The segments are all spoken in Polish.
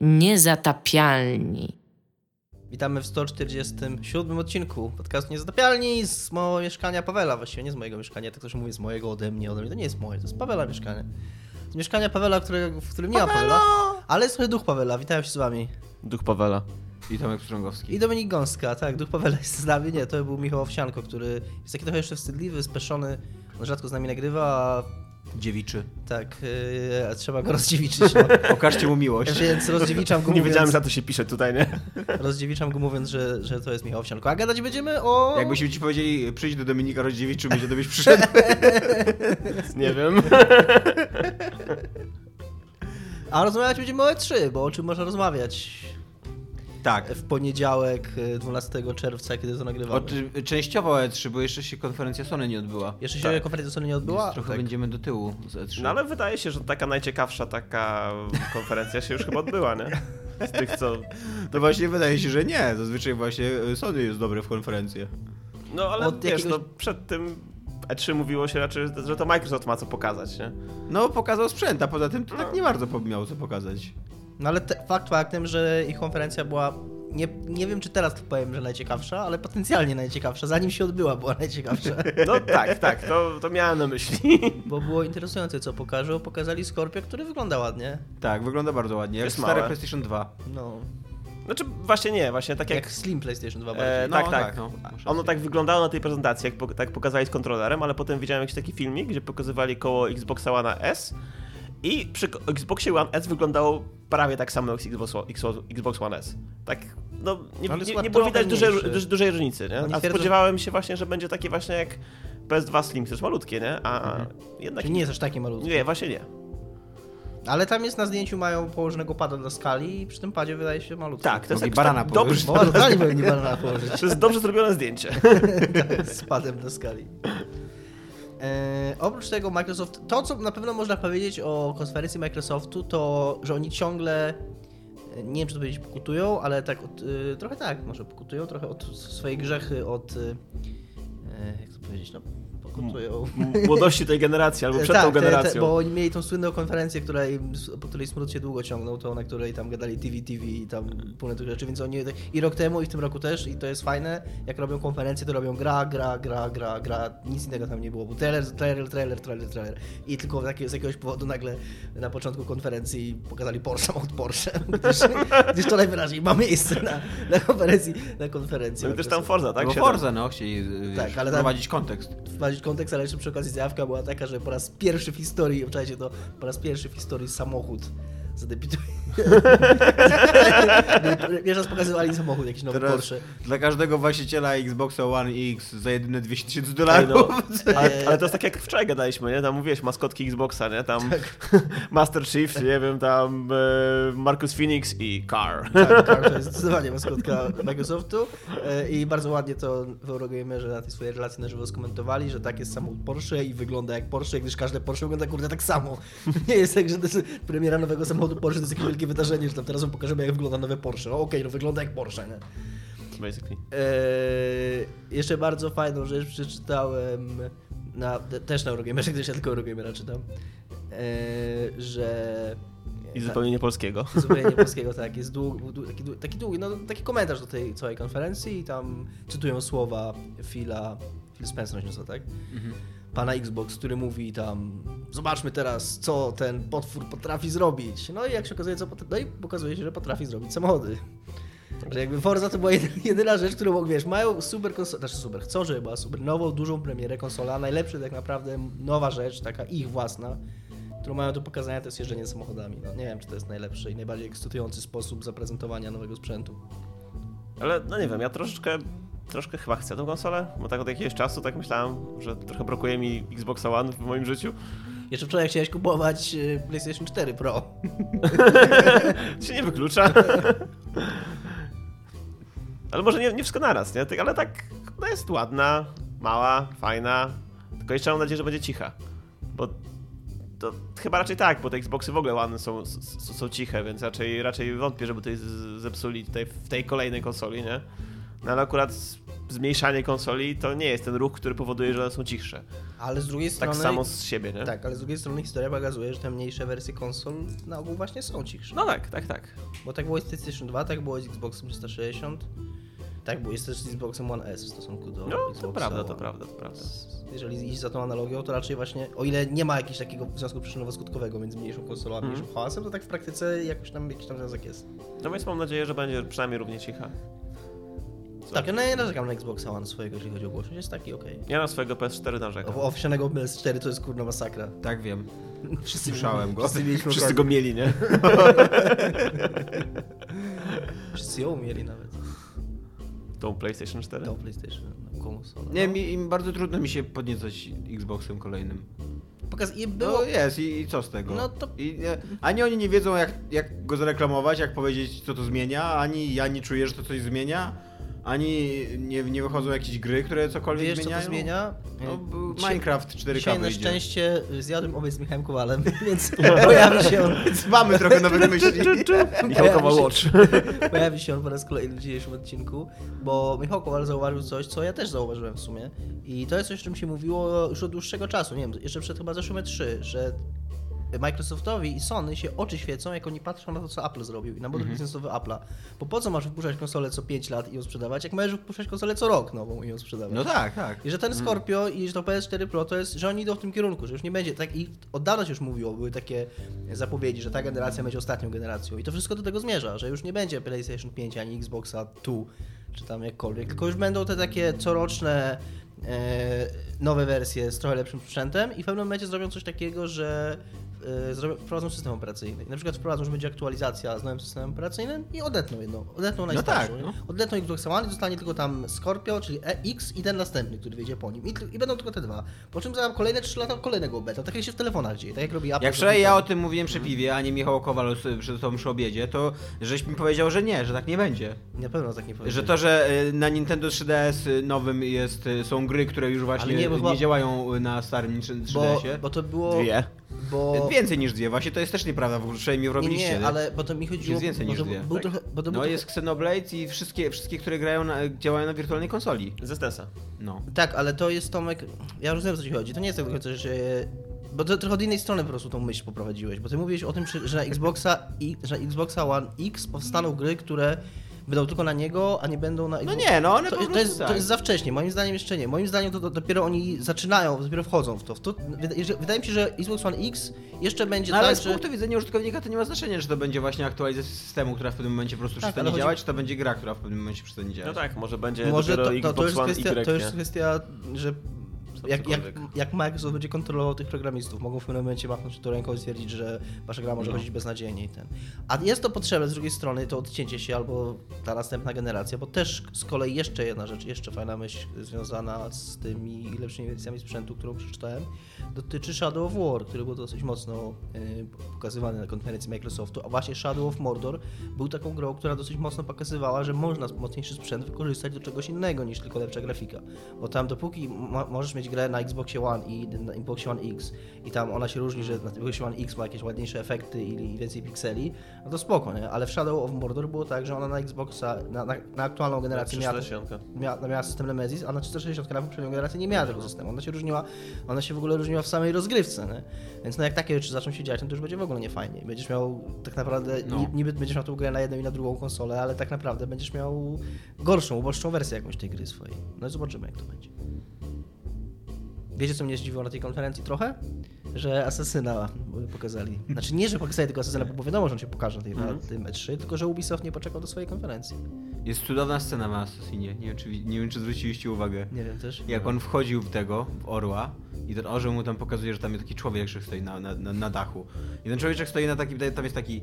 Niezatapialni. Witamy w 147 odcinku podcastu Niezatapialni z mojego mieszkania Pawela. Właściwie nie z mojego mieszkania, tak ktoś mówi z mojego ode mnie, ode mnie. To nie jest moje, to jest Pawela mieszkanie. Z mieszkania Pawela, które, w którym nie ma Pawela, ale jest trochę duch Pawela. Witam się z wami. Duch Pawela. I Tomek Pstrągowski. I Dominik Gąska, tak, duch Pawela jest z nami. Nie, to był Michał Owsianko, który jest taki trochę jeszcze wstydliwy, speszony. On rzadko z nami nagrywa, a Dziewiczy. tak, yy, a trzeba go rozdziewiczyć. No. Okażcie mu miłość. Więc rozdziewiczam go Nie mówiąc, wiedziałem, że za to się pisze tutaj, nie? rozdziewiczam go mówiąc, że, że to jest Michał Owsianko. A gadać będziemy o... Jakbyśmy ci powiedzieli, przyjdź do Dominika Rozdziewicz, czy będzie to byś przyszedł? Nie wiem. A rozmawiać będziemy o E3, bo o czym można rozmawiać tak. w poniedziałek y, 12 czerwca, kiedy to nagrywamy. Od, y, częściowo E3, bo jeszcze się konferencja Sony nie odbyła. Jeszcze się tak. konferencja Sony nie odbyła? Więc trochę Tak. będziemy do tyłu z E E3. No ale wydaje się, że taka najciekawsza taka konferencja się już chyba odbyła, nie? Z tych, co... To właśnie wydaje się, że nie. Zazwyczaj właśnie Sony jest dobre w konferencje. No ale Od wiesz, jakiegoś- no przed tym E3 mówiło się raczej, że to Microsoft ma co pokazać, nie? No, pokazał sprzęt, a poza tym to tak nie bardzo miał co pokazać. No ale te, fakt faktem, że ich konferencja była, nie, nie wiem czy teraz to powiem, że najciekawsza, ale potencjalnie najciekawsza. Zanim się odbyła, była najciekawsza. No tak, tak, to, to miałem na myśli. Bo było interesujące, co pokażą. Pokazali Scorpio, który wygląda ładnie. Tak, wygląda bardzo ładnie. Jak Jest stare małe. PlayStation 2. No, Znaczy właśnie nie, właśnie tak jak, jak... Slim PlayStation 2 bardziej. E, No, tak, tak. no, Ono tak wyglądało na tej prezentacji, jak po, tak pokazali z kontrolerem, ale potem widziałem jakiś taki filmik, gdzie pokazywali koło Xboxa One S i przy Xboxie One S wyglądało prawie tak samo jak Xbox, Xbox, One S. Tak, no nie, nie, nie było widać dużej, dużej różnicy, nie? A spodziewałem się właśnie, że będzie takie właśnie jak PS2 Slim, jest malutkie, nie? A jednak Czyli nie jest aż taki malutki. nie, właśnie nie. Ale tam jest na zdjęciu mają położonego pada dla skali i przy tym padzie wydaje się malutki. Tak, to jest jakoś barana tak dobrze, pewnie banana położyć to jest dobrze zrobione zdjęcie. z padem dla skali. E, oprócz tego Microsoft, to co na pewno można powiedzieć o konferencji Microsoftu, to że oni ciągle, e, nie wiem czy to powiedzieć pokutują, ale tak od, e, trochę tak, może pokutują, trochę od swoje grzechy od, e, jak to powiedzieć, no M- Młodości tej generacji, albo przed tak, tą te- te- generacją. bo oni mieli tą słynną konferencję, po której smród się długo ciągnął, to na której tam gadali TV TV i tam pełne tych rzeczy, więc oni i rok temu i w tym roku też i to jest fajne, jak robią konferencję, to robią gra, gra, gra, gra, gra, nic innego tam nie było, był trailer, trailer, trailer, trailer, trailer i tylko takie, z jakiegoś powodu nagle na początku konferencji pokazali Porsche, samochód Porsche, gdyż, gdyż to najwyraźniej ma miejsce na, na konferencji, na konferencji. No i też tam. Forza, tak? Bo Forza, no, chcieli Tak, ale tam- wprowadzić kontekst. wprowadzić kontekst, ale jeszcze przy okazji zjawka była taka, że po raz pierwszy w historii, obczajcie to, po raz pierwszy w historii samochód zadebiutuje. Pierwszy raz pokazywali samochód, jakiś nowy Teraz Porsche. dla każdego właściciela Xboxa One X za jedyne 200 tysięcy Ej, dolarów. no, ale, ale to jest tak jak wczoraj gadaliśmy, nie? Tam mówiłeś maskotki Xboxa, nie? Tam Master Chief, nie wiem, tam e, Marcus Phoenix i Car. Tak, tak, to jest zdecydowanie maskotka Microsoftu E, i bardzo ładnie to Eurogamerze na tej swojej relacji na żywo skomentowali, że tak jest samochód Porsche i wygląda jak Porsche, gdyż każde Porsche wygląda kurde tak samo. Nie jest tak, że to jest premiera nowego samochodu Porsche to jest jakieś wielkie wydarzenie, że tam teraz wam pokażemy jak wygląda nowe Porsche. No okej, no wygląda jak Porsche, nie? Basically. Eee, jeszcze bardzo fajną rzecz przeczytałem na, te- też na Eurogamerze, gdyż ja tylko Eurogamera czytam, eee, że... I zupełnie nie polskiego. Zupełnie nie polskiego, tak. Jest dług, dług, taki, taki długi, no taki komentarz do tej całej konferencji i tam cytują słowa Phila, Phil Spencer nazywa, tak? Pana Xbox, który mówi tam zobaczmy teraz, co ten potwór potrafi zrobić. No i jak się okazuje, co pot- no i pokazuje się, że potrafi zrobić samochody. Że jakby Forza to była jedyna, jedyna rzecz, którą, wiesz, mają super konsolę, znaczy super, chcą, żeby była super nową, dużą premierę konsola, najlepsza tak naprawdę nowa rzecz, taka ich własna, którą mają do pokazania, to jest jeżdżenie samochodami. No, nie wiem, czy to jest najlepszy i najbardziej ekscytujący sposób zaprezentowania nowego sprzętu. Ale no nie wiem, ja troszeczkę, troszkę chyba chcę tą konsolę, bo tak od jakiegoś czasu tak myślałem, że trochę brakuje mi Xboxa One w moim życiu. Jeszcze wczoraj chciałeś kupować y, PlayStation 4 Pro. To się nie wyklucza. Ale może nie, nie wszystko naraz, nie? Ale tak, no jest ładna, mała, fajna. Tylko jeszcze mam nadzieję, że będzie cicha. Bo to chyba raczej tak, bo te Xboxy w ogóle ładne są, s- s- są ciche, więc raczej, raczej wątpię, żeby tutaj zepsuli tutaj w tej kolejnej konsoli, nie? No ale akurat zmniejszanie konsoli to nie jest ten ruch, który powoduje, że one są cichsze. Ale z drugiej strony... Tak samo z siebie, nie? Tak, ale z drugiej strony historia pokazuje, że te mniejsze wersje konsol na ogół właśnie są cichsze. No tak, tak, tak. Bo tak było z PlayStation 2, tak było z Xboxem 360, tak było jest też z Xboxem One S w stosunku do No, to Xboxa prawda, to prawda, to prawda. Jeżeli iść za tą analogią, to raczej właśnie, o ile nie ma jakiegoś takiego związku przyczynowo-skutkowego między mniejszą konsolą a Mhm. mniejszym hałasem, to tak w praktyce jakoś tam, jakiś tam związek jest. No więc mam nadzieję, że będzie przynajmniej równie cicha. Co? Tak, no ja narzekam na Xboxa One swojego, jeżeli chodzi o głośność, jest taki okej. Ja na swojego PS4 narzekam. Okay. Owsianego PS4 to jest kurna masakra. Tak wiem. Wszyscy Słyszałem go. Wszyscy mieliśmy Wszyscy go mieli, nie? Wszyscy ją mieli nawet. Tą PlayStation 4. Do PlayStation, na konsolę. Nie, mi, im bardzo trudno mi się podniecać Xboxem kolejnym. Pokaz... I było... No jest i, i co z tego? No to- I, nie, ani oni nie wiedzą jak, jak go zareklamować, jak powiedzieć co to zmienia, ani ja nie czuję, że to coś zmienia, ani nie, nie wychodzą jakieś gry, które cokolwiek Wiesz co zmieniają. to zmienia? No, dzisiaj- Minecraft 4K Dzisiaj na wyjdzie. szczęście zjadłem obiad z Michałem Kowalem, więc pojawi się on, Więc mamy trochę nowych myśli. Michał Kowal Watch. pojawi się on po raz kolejny w dzisiejszym odcinku, bo Michał Kowal zauważył coś, co ja też zauważyłem w sumie. I to jest coś, o czym się mówiło już od dłuższego czasu, nie wiem, jeszcze przed chyba zeszłym 3 że Microsoftowi i Sony się oczy świecą, jak oni patrzą na to, co Apple zrobił i na model biznesowy Apple'a. Bo po co masz wypuszczać konsolę co 5 lat i ją sprzedawać, jak możesz wypuszczać konsolę co rok nową i ją sprzedawać? No tak, tak. I że ten Scorpio i że to PS4 Pro to jest, że oni idą w tym kierunku, że już nie będzie tak i od dawna się już mówiło, były takie zapowiedzi, że ta generacja będzie ostatnią generacją i to wszystko do tego zmierza, że już nie będzie PlayStation 5 ani Xboxa 2 czy tam jakkolwiek, tylko już będą te takie coroczne e, nowe wersje z trochę lepszym sprzętem i w pewnym momencie zrobią coś takiego, że zrobią, wprowadzą system operacyjny. I na przykład wprowadzą, że będzie aktualizacja z nowym systemem operacyjnym i odetną jedną, odetną najstarszą. tak, nie? no. Odetną Xbox One i zostanie tylko tam Scorpio, czyli X i ten następny, który wyjdzie po nim. I, i będą tylko te dwa. Po czym za kolejne 3 lata kolejnego beta. Tak jak się w telefonach dzieje, tak jak robi Apple. Jak wczoraj ja o tym mówiłem przy piwie, a nie Michał Kowal przy- tym przy obiedzie, to żeś mi powiedział, że nie, że tak nie będzie. Na pewno tak nie powiem. Że to, że y, na Nintendo 3DS nowym jest, y, są gry, które już właśnie Ale nie, nie, chyba- działają na starym 3DS-ie. bo, bo to było... Dwie. Bo... Więcej niż dwie, właśnie to jest też nieprawda, w ogóle przynajmniej Nie, robiliście. nie, ale bo to mi chodziło... Jest więcej niż to dwie. Był Tak. trochę, bo to był No trochę... jest Xenoblade i wszystkie, wszystkie które grają na, działają na wirtualnej konsoli. Ze Stensa. No. Tak, ale to jest Tomek. Ja rozumiem, o co ci chodzi. To nie jest tak do końca, że. Bo to trochę od innej strony po prostu tą myśl poprowadziłeś. Bo ty mówiłeś o tym, że- że na Xboxa, i, że na Xboxa One X powstaną gry, które będą tylko na niego, a nie będą na No nie, no one To, po to, jest, tak. to jest za wcześnie, moim zdaniem jeszcze nie. Moim zdaniem to, to dopiero oni zaczynają, dopiero wchodzą w to. W to wydaje mi się, że Xbox One X jeszcze będzie No ale tak, z że... punktu widzenia użytkownika to nie ma znaczenia, czy to będzie właśnie aktualizacja systemu, która w pewnym momencie po prostu Tak, przestanie chodzi- działać, czy to będzie gra, która w pewnym momencie przestanie działać. No tak, może będzie Może to, dopiero to, to, Xbox już One kwestia, Y, to już kwestia, że jak, jak, jak Microsoft będzie kontrolował tych programistów, mogą w pewnym momencie machnąć to ręką i stwierdzić, że wasza gra może No. chodzić beznadziejnie i ten. A jest to potrzebne z drugiej strony, to odcięcie się albo ta następna generacja, bo też z kolei jeszcze jedna rzecz, jeszcze fajna myśl związana z tymi lepszymi wersjami sprzętu, którą przeczytałem, dotyczy Shadow of War, który był dosyć mocno y, pokazywany na konferencji Microsoftu, a właśnie Shadow of Mordor był taką grą, która dosyć mocno pokazywała, że można mocniejszy sprzęt wykorzystać do czegoś innego niż tylko lepsza grafika. Bo tam dopóki mo- możesz mieć grę na Xboxie One i na Xboxie One X i tam ona się różni, że na Xboxie One X ma jakieś ładniejsze efekty i więcej pikseli, no to spoko, nie? Ale w Shadow of Mordor było tak, że ona na Xboxa, na, na, na aktualną generację miała, 360. miała, miała system Nemesis, a na 460 na poprzednią generację nie miała tego systemu. Ona się różniła, ona się w ogóle różniła w samej rozgrywce, nie? Więc no jak takie rzeczy zaczną się dziać, no to już będzie w ogóle nie fajnie. Będziesz miał tak naprawdę, No. ni- niby będziesz miał tą grę na jedną i na drugą konsolę, ale tak naprawdę będziesz miał gorszą, uboższą wersję jakąś tej gry swojej. No i zobaczymy jak to będzie. Wiecie co mnie zdziwiło na tej konferencji trochę? Że Asasyna pokazali. Znaczy nie, że pokazali tylko Asasyna, bo wiadomo, że on się pokaże na, tej, na Mhm. tym E3, tylko że Ubisoft nie poczekał do swojej konferencji. Jest cudowna scena na Assassinie, nie wiem, czy, nie wiem czy zwróciliście uwagę. Nie wiem też. Jak on wchodził w tego, w orła i ten orzeł mu tam pokazuje, że tam jest taki człowiek, że stoi na, na, na, na dachu. I ten człowieczek stoi na takim, tam jest taki,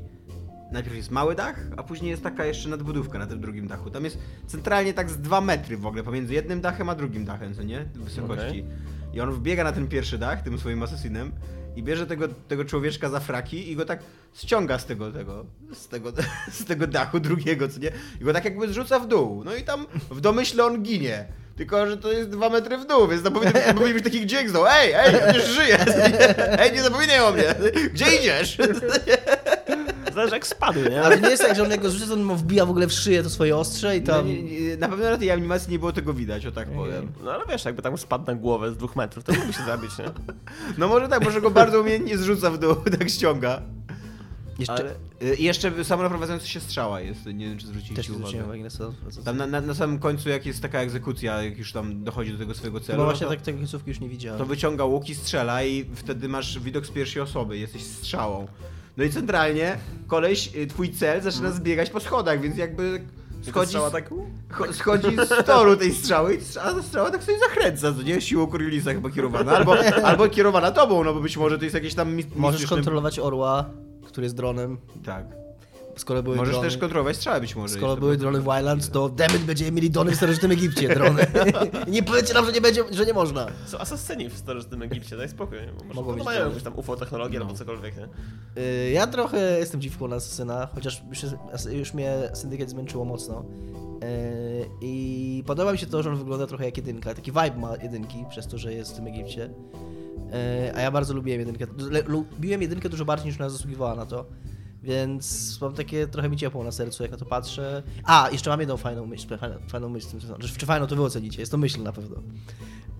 najpierw jest mały dach, a później jest taka jeszcze nadbudówka na tym drugim dachu. Tam jest centralnie tak z dwa metry w ogóle pomiędzy jednym dachem a drugim dachem, co nie? Wysokości. I on wbiega na ten pierwszy dach, tym swoim asesinem i bierze tego, tego człowieczka za fraki i go tak ściąga z tego, tego, z tego, z tego dachu drugiego, co nie? I go tak jakby zrzuca w dół. No i tam w domyśle on ginie. Tylko, że to jest dwa metry w dół, więc powinien, być taki dźwięk. Ej, ej, przecież żyję! Ej, nie zapominaj o mnie! Gdzie idziesz? Zależy jak spadł, nie? Ale nie jest tak, że on jak go rzuca, to on mu wbija w ogóle w szyję to swoje ostrze i No, tam... nie, nie, na pewno na tej animacji nie było tego widać, o tak powiem. No ale wiesz, jakby tam spadł na głowę z dwóch metrów, to mógłby się zabić, nie? No może tak, może go bardzo umiejętnie zrzuca w dół, tak ściąga. Jeszcze... Ale, y, I jeszcze samonaprowadzająca się strzała jest, nie wiem czy zwróciliście nie uwagę. uwagi na Tam na, na, na samym końcu, jak jest taka egzekucja, jak już tam dochodzi do tego swojego celu, Chyba no właśnie to, tak, tej końcówki już nie widziałem. to wyciąga łuk i strzela i wtedy masz widok z pierwszej osoby, jesteś strzałą. No i centralnie koleś, y, twój cel zaczyna zbiegać po schodach, więc jakby schodzi, Strzała tak... cho- schodzi z toru tej strzały a strzała tak sobie zakręca, co nie? Siłą Cornelisa chyba kierowana, albo, albo kierowana tobą, no bo być może to jest jakieś tam Możesz kontrolować orła, który jest dronem. Tak. Skoro były Możesz drony, też kontrolować strzały być może. skoro były drony w Wildlands, to Demet będziemy mieli drony w starożytnym Egipcie, drony. nie powiedzcie nam, że nie, będzie, że nie można. Są asasyni w starożytnym Egipcie, daj spokój. Może Mogą być mają jakąś tam UFO technologię No. albo cokolwiek, nie? Y, Ja trochę jestem dziwką na Asasyna, chociaż już, już mnie Syndicate zmęczyło mocno. Y, I podoba mi się to, że on wygląda trochę jak jedynka. Taki vibe ma jedynki, przez to, że jest w tym Egipcie. Y, A ja bardzo lubiłem jedynkę. Lubiłem jedynkę dużo bardziej niż ona zasługiwała na to. Więc mam takie trochę mi ciepło na sercu, jak na to patrzę. A, jeszcze mam jedną fajną myśl, fajną, fajną myśl, z tym związaną. czy fajną to wy ocenicie, jest to myśl na pewno.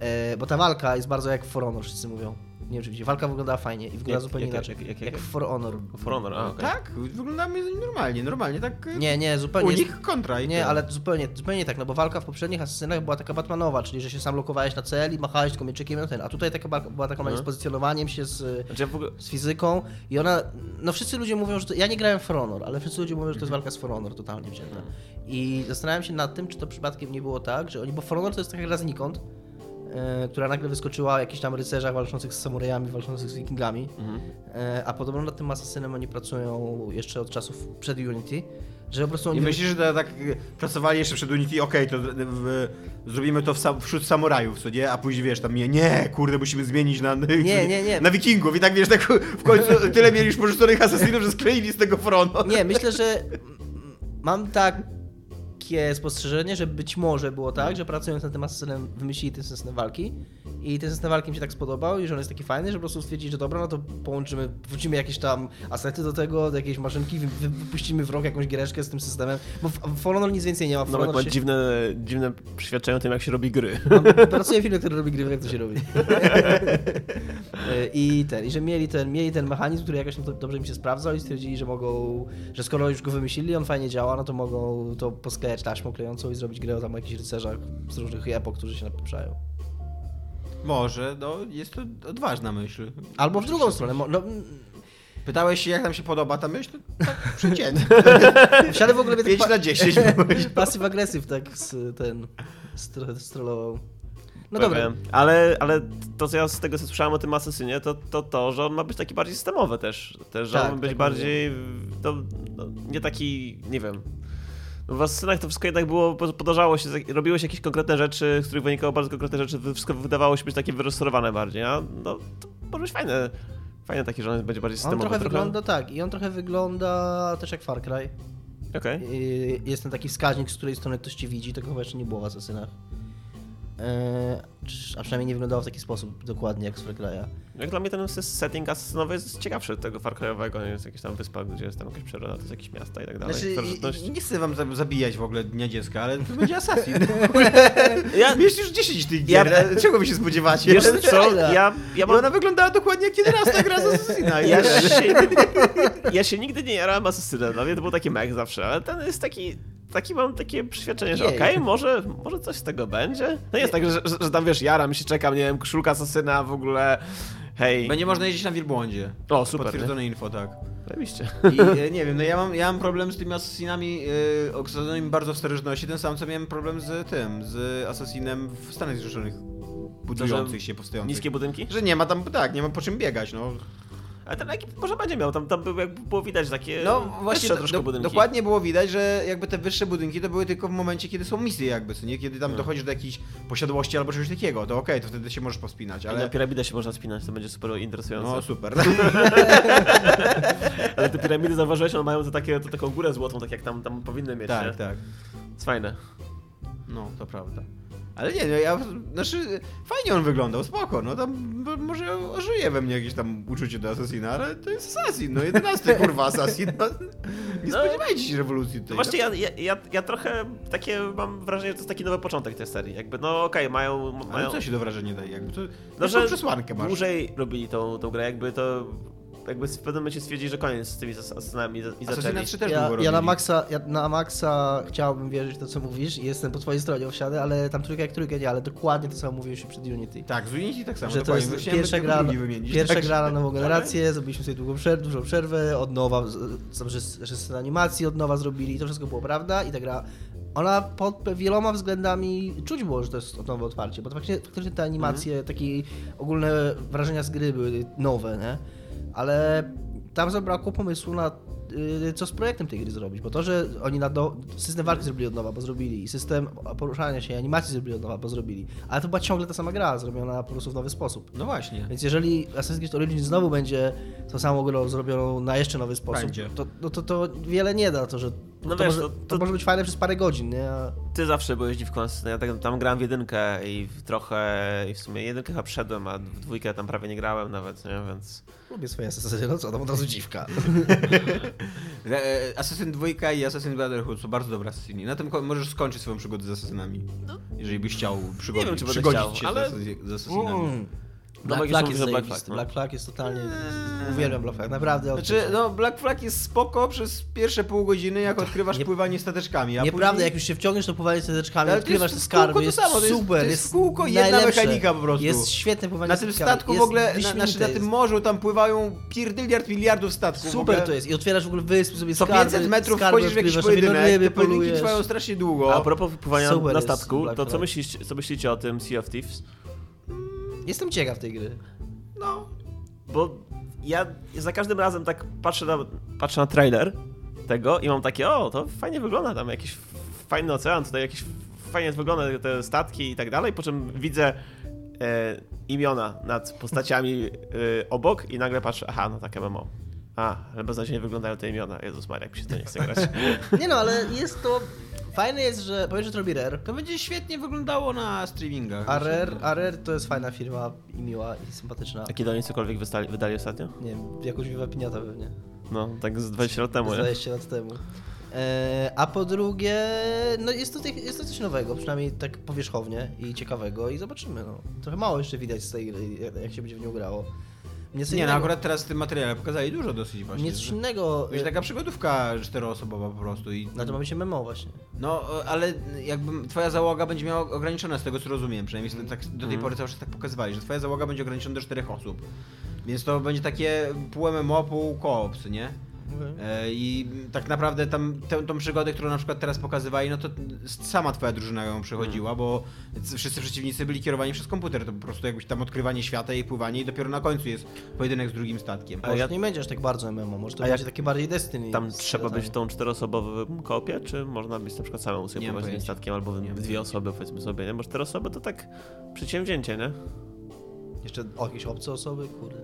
E, bo ta walka jest bardzo jak For Honor, wszyscy mówią. Nie wiem, czy widzicie, walka wyglądała fajnie i wygląda Jak- zupełnie jak- inaczej. jak- jak- jak jak- For Honor. For Honor, a okej. Tak, wyglądamy normalnie, normalnie, tak. y, Nie, nie, zupełnie. Unik kontra i Nie, ale zupełnie, zupełnie tak, no bo walka w poprzednich asesynach była taka Batmanowa, czyli że się sam lokowałeś na cel i machałeś tylko mieczykiem ten, a tutaj taka walka była taką Mhm. z pozycjonowaniem się z, Znaczy ja ogóle... z fizyką i ona, no wszyscy ludzie mówią, że to, ja nie grałem For Honor, ale wszyscy ludzie mówią, że to jest walka z For Honor totalnie wzięta. I zastanawiam się nad tym, czy to przypadkiem nie było tak, że oni, bo For Honor to jest taka gra znikąd, e, która nagle wyskoczyła o jakichś tam rycerzach walczących z samurajami, walczących z wikingami, Mhm. e, a podobno nad tym asesynem oni pracują jeszcze od czasów przed Unity, że po prostu oni... I myślisz, że tak pracowali jeszcze przed Unity, okej, to w, zrobimy to w wśród samurajów, co nie? A później wiesz, tam nie, nie, kurde, musimy zmienić na, Nie, nie, nie. na wikingów i tak wiesz, tak w końcu tyle mieli już porzuconych asesinów, że skleili z tego fronu. Nie, myślę, że mam takie spostrzeżenie, że być może było tak, że pracując nad tym asesynem wymyślili ten system walki i ten system walki mi się tak spodobał i że on jest taki fajny, że po prostu stwierdzili, że dobra, no to połączymy, wrzucimy jakieś tam asety do tego, do jakiejś maszynki, wy, wy, wypuścimy w rok jakąś giereczkę z tym systemem, bo w, w Honor nic więcej nie ma. W No, ma się, dziwne, dziwne przyświadczenie o tym, jak się robi gry. no, pracuje film, który robi gry, jak to się robi. I ten, i że mieli ten, mieli ten mechanizm, który jakoś no dobrze mi się sprawdzał i stwierdzili, że mogą, że skoro już go wymyślili, on fajnie działa, no to mogą to posklejać taśmą klejącą i zrobić grę o tam jakichś rycerzach z różnych epok, którzy się napieprzają. Może, no, jest to odważna myśl. Albo w drugą stronę, no, Pytałeś się, jak nam się podoba ta myśl? Tak, przeciętnie. w ogóle mnie 5 tak na 10. pasyw agresyw tak z, ten, strollował. No dobra, Ale, ale to, co ja z tego, co słyszałem o tym Asasynie, to, to to, że on ma być taki bardziej systemowy też. też że Tak, on ma być tak bardziej... To, no, nie taki, nie wiem... No w Asasynach to wszystko jednak było, podążało się, robiło się jakieś konkretne rzeczy, z których wynikało bardzo konkretne rzeczy, wszystko wydawało się być takie wyrysorowane bardziej, a no to może być fajne. Fajne takie, że on będzie bardziej on systemowy. trochę wygląda tak i on trochę wygląda też jak Far Cry. Okej. Yy, Jest ten taki wskaźnik, z której strony ktoś cię widzi, tego chyba jeszcze nie było w Asasynach. Czy- A przynajmniej nie wyglądało w taki sposób dokładnie jak z Far Cry'a. Jak dla mnie ten setting asesynowy jest ciekawszy od tego Far Cry'owego, jest jakaś tam wyspa, gdzie jest tam jakaś przyroda, to jest jakieś miasta i tak dalej. Znaczy, Starożytność. nie chcę wam za- zabijać w ogóle Dnia Dziecka, ale to będzie Assassin. Ja, Mieliście już 10 tych Ja- gier, czego wy się spodziewacie? wiesz co, ja, ja mam... ona wyglądała dokładnie jak 11 gra z Assassina. Ja się, ja się nigdy nie jarałem asesynem, dla mnie to był taki mech zawsze, ale ten jest taki... Taki mam takie przeświadczenie, że okej, może, może coś z tego będzie. No jest tak, że, że, że tam wiesz, jaram się, czekam, nie wiem, koszulka asasyna w ogóle. Hej. Będzie można jeździć na wielbłądzie. O, super. nie? Potwierdzone info, tak. Oczywiście. I e, nie wiem, no ja mam, ja mam problem z tymi e, osadzonymi bardzo w starożytności, ten sam co miałem problem z tym, z Assassinem w Stanach Zjednoczonych budujących się, powstających. Niskie budynki? Że nie ma tam, tak, nie ma po czym biegać, no. Ale ten ekip może będzie miał, tam, tam było widać takie No właśnie, troszkę do, budynki. dokładnie było widać, że jakby te wyższe budynki to były tylko w momencie, kiedy są misje jakby, co nie? Kiedy tam dochodzisz do jakiejś posiadłości albo czegoś takiego, to okej, to wtedy się możesz pospinać, Ale na piramidę się można spinać, to będzie super interesujące. No super. Ale te piramidy zauważyłeś, one mają to takie, to taką górę złotą, tak jak tam, tam powinny mieć, nie? tak, tak. Jest fajne. No, to prawda. Ale nie, no ja, znaczy, fajnie on wyglądał, spoko, no tam może ożyje we mnie jakieś tam uczucie do Assassina, ale to jest Assassin, no 11 kurwa Assassin, no. Nie No. spodziewajcie się rewolucji No tutaj. właśnie ja, ja, ja, ja trochę takie mam wrażenie, że to jest taki nowy początek tej serii. Jakby, no okej, mają... Ale mają co się do wrażenia daje, jakby to, no, że przesłankę masz. dłużej robili tą, tą grę, jakby to... Jakby w pewnym momencie stwierdzili, że koniec z tymi asasynami i zaczęli. 3 też Ja, ja na maksa, ja na maksa chciałbym wierzyć w to, co mówisz i jestem po twojej stronie owsiany, ale tam trójka jak trójka nie, ale dokładnie to samo mówiłeś przed Unity. Tak, z Unity tak samo, że to jest pierwsza gra, wymienić. pierwsza tak, gra na nową ale- generację, zrobiliśmy sobie długą przerwę, dużą przerwę, od nowa, że, scenę animacji od nowa zrobili i to wszystko było prawda i ta gra, ona pod wieloma względami czuć było, że to jest nowe otwarcie, bo to faktycznie, faktycznie te animacje, takie ogólne wrażenia z gry były nowe, nie? Ale tam zabrakło pomysłu na y, co z projektem tej gry zrobić, bo to, że oni na do... system walki zrobili od nowa, bo zrobili, i system poruszania się, i animacji zrobili od nowa, bo zrobili, ale to była ciągle ta sama gra, zrobiona po prostu w nowy sposób. No właśnie. Więc jeżeli Assassin's Creed Origins znowu będzie tą samą grą zrobioną na jeszcze nowy sposób, to, no to, to wiele nie da, to że No to, wiesz, może, to- to, może być fajne przez parę godzin, nie? A Ty zawsze byłeś dziwką. Ja tak, tam grałem w jedynkę i w trochę... I w sumie jedynkę chyba przeszedłem, a w dwójkę tam prawie nie grałem nawet, nie? Więc... lubię swoje Assassiny, no co, tam od razu dziwka. E, Assassin 2 i Assassin Brotherhood są bardzo dobre Assassini. Na tym możesz skończyć swoją przygodę z Assassinami. Jeżeli byś chciał przygodzić, wiem, czy będę przygodzić chciał, się ale- z, Assassinami. Mm. No, Black bo Flag jest Black. Flag, no. Black Flag jest totalnie... Uwielbiam Black Flag, naprawdę. Znaczy, no Black Flag jest spoko przez pierwsze pół godziny, jak odkrywasz nie- pływanie stateczkami, a Nieprawda, później... jak już się wciągniesz, to pływanie stateczkami, Ale odkrywasz te skarby, jest samo, to jest- super, to jest kółko jedna najlepsze. mechanika po prostu. Jest świetne pływanie Na tym statku w ogóle, na, znaczy na tym jest morzu tam pływają pierdyliard miliardów statków. Super to jest i otwierasz w ogóle wysp sobie Co skarby, 500 metrów skarby wchodzisz w jakiś na pojedynek, te pojedynki trwają strasznie długo. A propos wypływania Super na statku, Black to co myślicie o tym Sea of Thieves? Jestem ciekaw tej gry. No, Bo ja za każdym razem tak patrzę na, patrzę na trailer tego i mam takie, o, to fajnie wygląda tam, jakiś fajny ocean, tutaj jakieś fajnie wygląda te statki i tak dalej, po czym widzę e, imiona nad postaciami e, obok i nagle patrzę, aha, no takie MMO. A, ale beznadziejnie wyglądają te imiona. Jezus Maria, jak mi się to nie chce grać. Nie no, ale jest to... Fajne jest, że... Powiesz, że to robi Rare. to będzie świetnie wyglądało na streamingach. A Rare, a Rare to jest fajna firma i miła i sympatyczna. A kiedy oni cokolwiek wystali, wydali ostatnio? Nie wiem, jakąś Viva Piniata pewnie. No, tak z 20 lat temu, Z nie? 20 lat temu. E, a po drugie, no jest to, jest to coś nowego, przynajmniej tak powierzchownie i ciekawego i zobaczymy. No. Trochę mało jeszcze widać z tej gry, jak- jak się będzie w nią grało. Nie, no akurat teraz w tym materiale pokazali dużo dosyć właśnie. Że- innego... Wiesz, taka przygodówka czteroosobowa po prostu i... No to ma być MMO właśnie. No, ale jakby twoja załoga będzie miała ograniczona z tego co rozumiem, przynajmniej tak, do tej Mhm. pory cały czas tak pokazywali, że twoja załoga będzie ograniczona do czterech osób. Więc to będzie takie pół MMO, pół koop, nie? E, I tak naprawdę tam tę, tą przygodę, którą na przykład teraz pokazywali, no to sama twoja drużyna ją przechodziła, bo wszyscy przeciwnicy byli kierowani przez komputer. To po prostu jakbyś tam odkrywanie świata i pływanie i dopiero na końcu jest pojedynek z drugim statkiem. A ja- nie będziesz tak bardzo MMO, może to A będzie jak- takie bardziej Destiny. Tam trzeba być w tą czteroosobowym kopie, czy można być na przykład samemu sobie pływać tym statkiem, albo Nie dwie pojęcia. osoby powiedzmy sobie, nie? Bo cztery osoby to tak przedsięwzięcie, nie? Jeszcze o, jakieś obce osoby, kurde.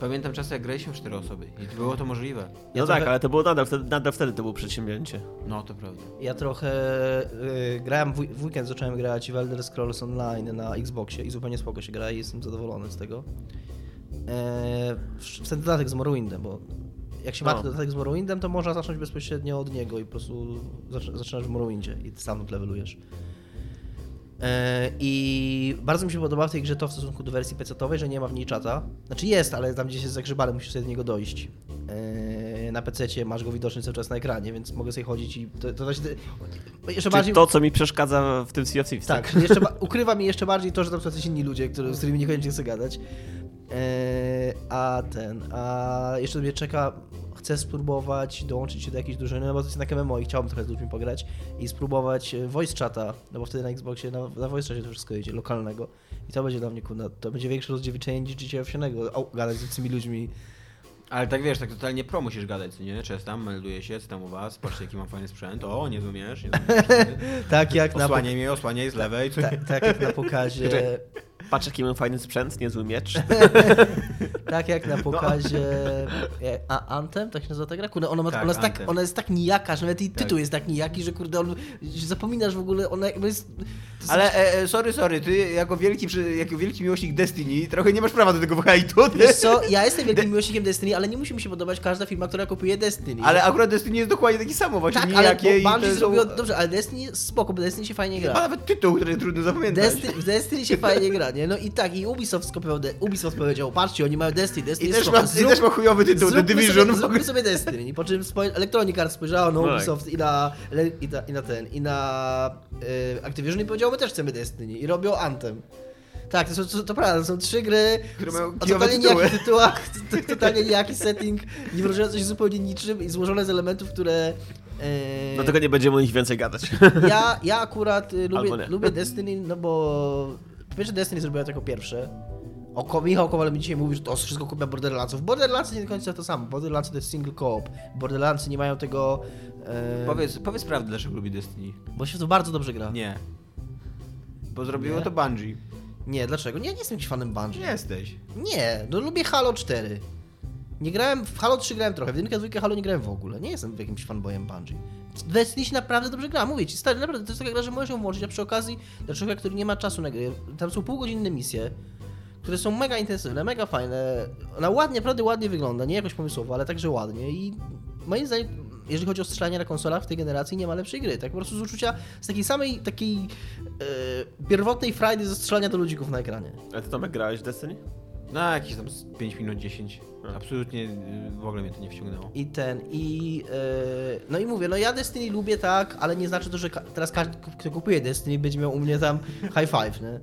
Pamiętam czasy, jak graliśmy w cztery osoby i było to możliwe. Ja no trochę- tak, ale to było nadal wtedy, nadal wtedy to było przedsięwzięcie. No, to prawda. Ja trochę y, grałem w, w weekend, zacząłem grać w Elder Scrolls Online na Xboxie i zupełnie spoko się gra i jestem zadowolony z tego. E, w- ten dodatek z Morrowindem, bo jak się ma No. ten dodatek z Morrowindem, to można zacząć bezpośrednio od niego i po prostu zac- zaczynasz w Morrowindzie i stamtąd levelujesz. E, I bardzo mi się podoba w tej grze to w stosunku do wersji PC-owej, że nie ma w niej czata. Znaczy jest, ale tam gdzieś jest zagrzebany, musisz sobie do niego dojść. E, Na PC masz go widoczny cały czas na ekranie, więc mogę sobie chodzić i to, to właśnie... Jeszcze Czy bardziej... to, co mi przeszkadza w tym Sea of Thieves, Tak, jeszcze ukrywa mi jeszcze bardziej to, że tam są jacyś inni ludzie, który, z którymi niekoniecznie chcę gadać. Eee, a ten, a jeszcze mnie czeka, chcę spróbować dołączyć się do jakiejś drużyny, no bo to jest na MMO i chciałbym trochę z ludźmi pograć i spróbować e, voice chata, no bo wtedy na Xboxie, na, na voice chacie to wszystko jedzie, lokalnego. I to będzie dla mnie, kurna, to będzie większe rozdziewiczenie niż życie owsianego, o, gadać z obcymi ludźmi. Ale tak wiesz, tak totalnie pro musisz gadać, nie? Cześć tam, melduję się, co tam u was, patrzcie jaki mam fajny sprzęt, o, nie rozumiesz, nie rozumiesz. Tak jak na, Osłaniaj mnie, osłaniaj z lewej, ta, tak jak na pokazie... Patrz, jaki mam fajny sprzęt, niezły miecz. Tak jak na pokazie. e, A Anthem, tak się nazywa ta gra? Kurde, ona, ma, Tak, ona, jest tak, ona jest tak nijaka, że nawet jej Tak. tytuł jest tak nijaki, że kurde, on, że zapominasz w ogóle, ona jest. Ale e, e, sorry, sorry, ty jako wielki, jako wielki miłośnik Destiny trochę nie masz prawa do tego hejtu. Wiesz co, ja jestem wielkim miłośnikiem Destiny, ale nie musi mi się podobać każda firma, która kupuje Destiny. Ale akurat Destiny jest dokładnie taki samo, właśnie tak, ale nijakie to Bungie są- zrobiło... Dobrze, ale Destiny jest spoko, bo Destiny się fajnie gra. Ma nawet tytuł, który trudno zapamiętać. Destiny, w Destiny się fajnie gra, nie? No i tak, i Ubisoft Ubisoft powiedział, patrzcie, oni mają Destiny, Destiny I jest też, ma, I też ma chujowy tytuł, The Division. Sobie, zróbmy sobie Destiny. I po czym Electronic Arts spojrzała na No tak. Ubisoft i, na, i, na, i na ten, i na y, Activision i powiedział, my też chcemy Destiny. I robią Anthem. Tak, to, są, to, to prawda, to są trzy gry Które mają o totalnie nijakich tytułach, to, to, totalnie nijaki setting, nie wyróżniający się zupełnie niczym i złożone z elementów, które... y, Dlatego nie będziemy o nich więcej gadać. ja, ja akurat Albo lubię, lubię Destiny, no bo pierwsze Destiny zrobiła to jako pierwsze. O, Ko- Michał Kowal mi dzisiaj mówi, że to wszystko kupia Borderlandsów. Borderlands nie do końca to samo. Borderlands to jest single co-op. Borderlands nie mają tego... E, Powiedz, powiedz prawdę, dlaczego lubi Destiny. Bo się to bardzo dobrze gra. Nie. Bo zrobiło Nie? to Bungie. Nie, dlaczego? Nie, nie jestem jakimś fanem Bungie. Nie jesteś. Nie, no lubię Halo 4. Nie grałem, w Halo 3 grałem trochę, w jedynkę, dwójkę Halo nie grałem w ogóle. Nie jestem jakimś fanboyem Bungie. W Destiny się naprawdę dobrze gra, mówię ci, stary, naprawdę, to jest taka gra, że możesz ją włączyć, a przy okazji dla człowieka, który nie ma czasu na gry, tam są półgodzinne misje, które są mega intensywne, mega fajne, ona ładnie, naprawdę ładnie wygląda, nie jakoś pomysłowo, ale także ładnie i moim zdaniem, jeżeli chodzi o strzelanie na konsolach w tej generacji, nie ma lepszej gry, tak po prostu z uczucia, z takiej samej, takiej e, pierwotnej frajdy ze strzelania do ludzików na ekranie. A ty Tomek grałeś w Destiny? No, jakieś tam z 5 minut 10. Absolutnie y, w ogóle mnie to nie wciągnęło. I ten, i. e, no i mówię, no ja Destiny lubię tak, ale nie znaczy to, że ka- teraz każdy, kto kupuje Destiny, będzie miał u mnie tam high five, nie?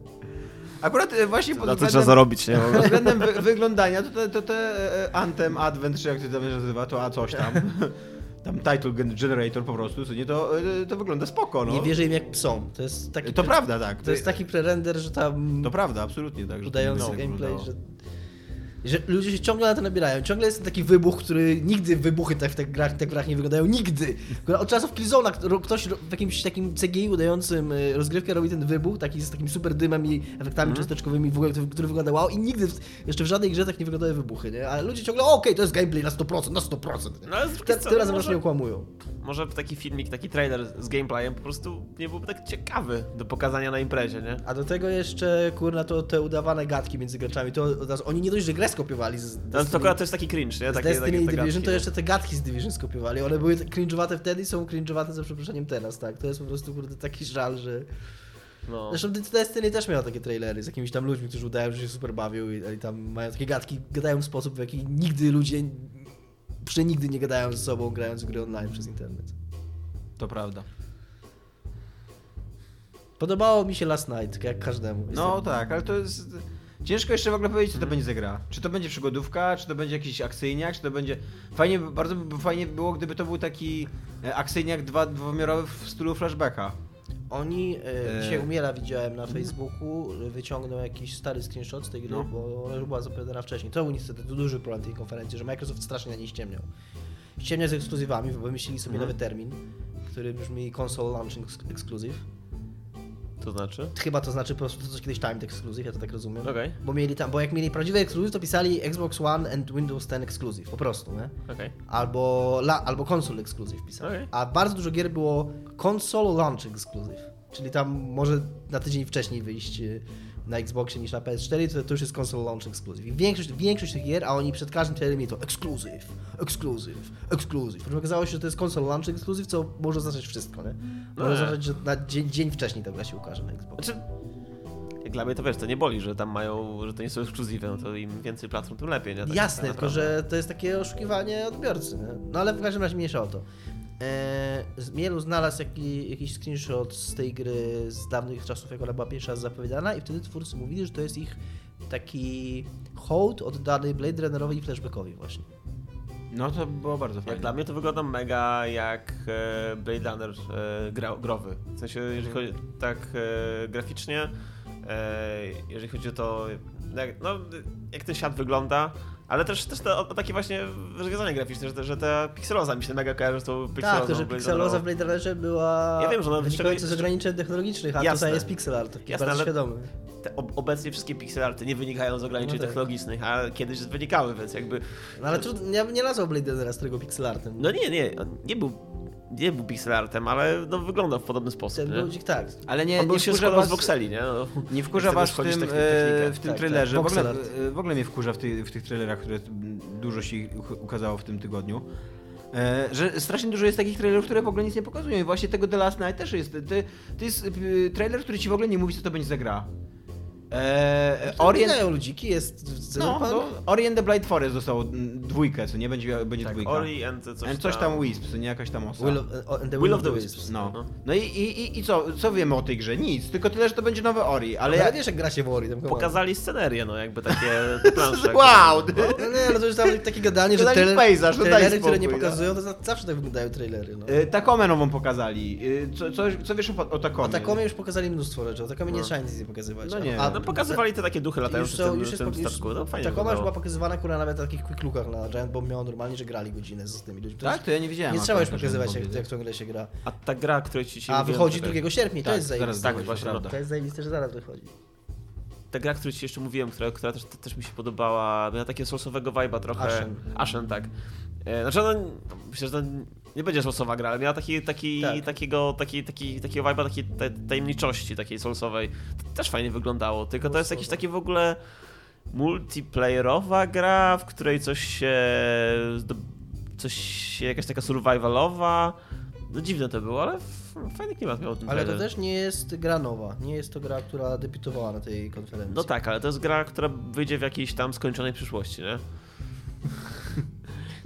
Akurat y, właśnie pod Na to trzeba zarobić, nie? pod względem wy, wyglądania, to te, to te e, Anthem, Advent, czy jak to tam się nazywa, to a coś tam. Tam title gen- generator po prostu, co nie, to, y, to wygląda spoko, no. Nie wierzę im jak psom. To jest taki. To pre- prawda, tak. To jest taki prerender, że tam. To prawda, absolutnie tak. udający nie gameplay, wyglądało. że. Że ludzie się ciągle na to nabierają. Ciągle jest taki wybuch, który nigdy wybuchy tak w tych grach, tak w grach nie wyglądają. Nigdy. Od czasów Killzone'a kto- ktoś w jakimś takim CGI udającym y, rozgrywkę robi ten wybuch, taki z takim super dymem i efektami cząsteczkowymi, w ogóle, który, wygląda wow i nigdy w, jeszcze w żadnej grze tak nie wyglądały wybuchy, nie? Ale ludzie ciągle, okej, to jest gameplay na 100%, na 100%. Nie? No ale z drugiej Te, tym strony razem może- nie okłamują. Może taki filmik, taki trailer z gameplayem po prostu nie byłby tak ciekawy do pokazania na imprezie, nie? A do tego jeszcze, kurna, to te udawane gadki między graczami, to oni nie dość, że grę skopiowali z No, to Destiny- akurat to jest taki cringe, nie? Z Takie, Destiny takie, i Division gadki, to jeszcze te gadki z Division skopiowali. One były cringe'owate wtedy i są cringe'owate za przeproszeniem teraz, tak. To jest po prostu kurde taki żal, że... No. Zresztą Destiny też miał takie trailery z jakimiś tam ludźmi, którzy udają, że się super bawią i, i tam mają takie gadki, gadają w sposób, w jaki nigdy ludzie przenigdy nie gadają ze sobą, grając w gry online przez internet. To prawda. Podobało mi się Last Night, jak każdemu. No Jestem- tak, ale to jest... Ciężko jeszcze w ogóle powiedzieć, co to będzie za gra. Czy to będzie przygodówka, czy to będzie jakiś akcyjniak, czy to będzie... Fajnie, bardzo by fajnie było, gdyby to był taki e, akcyjniak dwa, dwuwymiarowy w stylu flashbacka. Oni, e, E. dzisiaj umiera, widziałem na Facebooku, wyciągnął jakiś stary screenshot z tej gry, No. bo ona już była zapowiadana wcześniej. To był niestety duży problem tej konferencji, że Microsoft strasznie na niej ściemniał. Ściemnia z ekskluzywami, bo wymyślili sobie Mhm. nowy termin, który brzmi Console Launching Ex- Exclusive. To znaczy? Chyba to znaczy po prostu to, co kiedyś Timed Exclusive, ja to tak rozumiem. Okej, Bo mieli tam, bo jak mieli prawdziwy ekskluzyw, to pisali Xbox One and Windows 10 Exclusive, po prostu, nie? okej. Albo, la, albo Console Exclusive pisali. Okej. A bardzo dużo gier było Console Launch Exclusive. Czyli tam może na tydzień wcześniej wyjść y, na Xboxie niż na PS4, to, to już jest Console Launch Exclusive. I większość, większość tych gier, a oni przed każdym trailerem mieli to Exclusive, Exclusive, Exclusive. Po czym okazało się, że to jest Console Launch Exclusive, co może oznaczać wszystko, nie? Może nie. oznaczać, że na dzień, dzień wcześniej ta gra się ukaże na Xboxie. Znaczy, jak dla mnie to wiesz, to nie boli, że tam mają, że to nie są ekskluzywy, no to im więcej platform, tym lepiej, nie? Tak Jasne, tylko naprawdę. że to jest takie oszukiwanie odbiorcy. Nie? No ale w każdym razie mniejsza o to. Z- Mielu znalazł jaki, jakiś screenshot z tej gry z dawnych czasów, jak ona była pierwsza raz zapowiadana i wtedy twórcy mówili, że to jest ich taki hołd oddany Blade Runnerowi i Flashbackowi właśnie. No to było bardzo Jak fajne. dla mnie to wygląda mega jak e, Blade Runner e, gra, growy. W sensie, jeżeli chodzi tak e, graficznie, e, jeżeli chodzi o to, jak, no, jak ten świat wygląda, ale też, też te, o, takie właśnie rozwiązania graficzne, że, że ta pikseloza mi się mega kojarzy z tą pikselozą. Tak, to, że pikseloza w. Blade Runnerze była Ja wiem, że ona wynikająca z ograniczeń technologicznych, a Jasne. tutaj jest pixel art, Jasne, bardzo świadomy. Obecnie wszystkie pixel arty nie wynikają z ograniczeń No tak. technologicznych, a kiedyś wynikały, więc jakby... No ale trudno, ja nie nazwał Blade Runnera z tego pixel artem. No nie, nie, nie był nie był pixel artem, ale no, wyglądał w podobny sposób, Ten nie? ludzik tak. Ale nie, On nie wkurza was, z voxeli, nie? No. nie wkurza was w tym, e, w tym Tak, trailerze. tak, w, ogóle, e, w ogóle mnie wkurza w, ty, w tych trailerach, które dużo się ukazało w tym tygodniu. E, że strasznie dużo jest takich trailerów, które w ogóle nic nie pokazują. I właśnie tego The Last Night też jest. To, jest trailer, który ci w ogóle nie mówi, co to będzie za gra. E, Orient, Orient... ludziki, jest no, no, no, Ori and the Blind Forest dostało mm, dwójkę, co nie? Będzie, będzie Tak, dwójka. Ori and coś, And coś tam Wisp, co nie jakaś tam osa. Will of, uh, Will of the Wisps. No. No. No i, i, i- i co, co wiemy o tej grze? Nic, tylko tyle, że to będzie nowe Ori, ale Ale ja... wiesz, jak gra się w Ori. Tam Pokazali scenerię, no jakby takie plansze. Wow! No nie, no to już tam takie gadanie, że trailer, pejzaż, no trailery, które nie no. pokazują, to za- zawsze tak wyglądają trailery. No. Y, Takomę nową pokazali. Y, Co, co, co wiesz o, o Takomie? O Takomie już pokazali mnóstwo rzeczy, o Takomie nie No. trzeba nic nie pokazywać. No nie. A, No pokazywali te takie duchy latające już w są, tym, już jest, tym już, statku. No fajnie już była pokazywana, która nawet w takich quick lookach na Giant Bomb miała normalnie, że grali godzinę z tymi ludźmi. To Tak? To ja nie widziałem. Nie trzeba już pokazywać, jak, jak tą grę się gra. A ta gra, której ci się A wychodzi czekaj. 2 sierpnia, to Tak, jest zaraz zajebiste. tak, właśnie, to no. prawda. To jest zajebiste, że zaraz wychodzi. Ta gra, której ci jeszcze mówiłem, która, która też, też mi się podobała, miała takiego soulsowego vibe'a trochę. Ashen. Ashen, tak. E, Znaczy ona, myślę, że to nie będzie soulsowa gra, ale miała taki, taki, Tak. takiego, taki, taki, takiego vibe'a, takiej ta- tajemniczości takiej soulsowej. To też fajnie wyglądało, tylko to jest jakiś taki w ogóle multiplayerowa gra, w której coś się... coś się, jakaś taka survivalowa. No dziwne to było, ale fajny klimat miał ten Ale to też nie jest gra nowa. Nie jest to gra, która debiutowała na tej konferencji. No tak, ale to jest gra, która wyjdzie w jakiejś tam skończonej przyszłości, nie?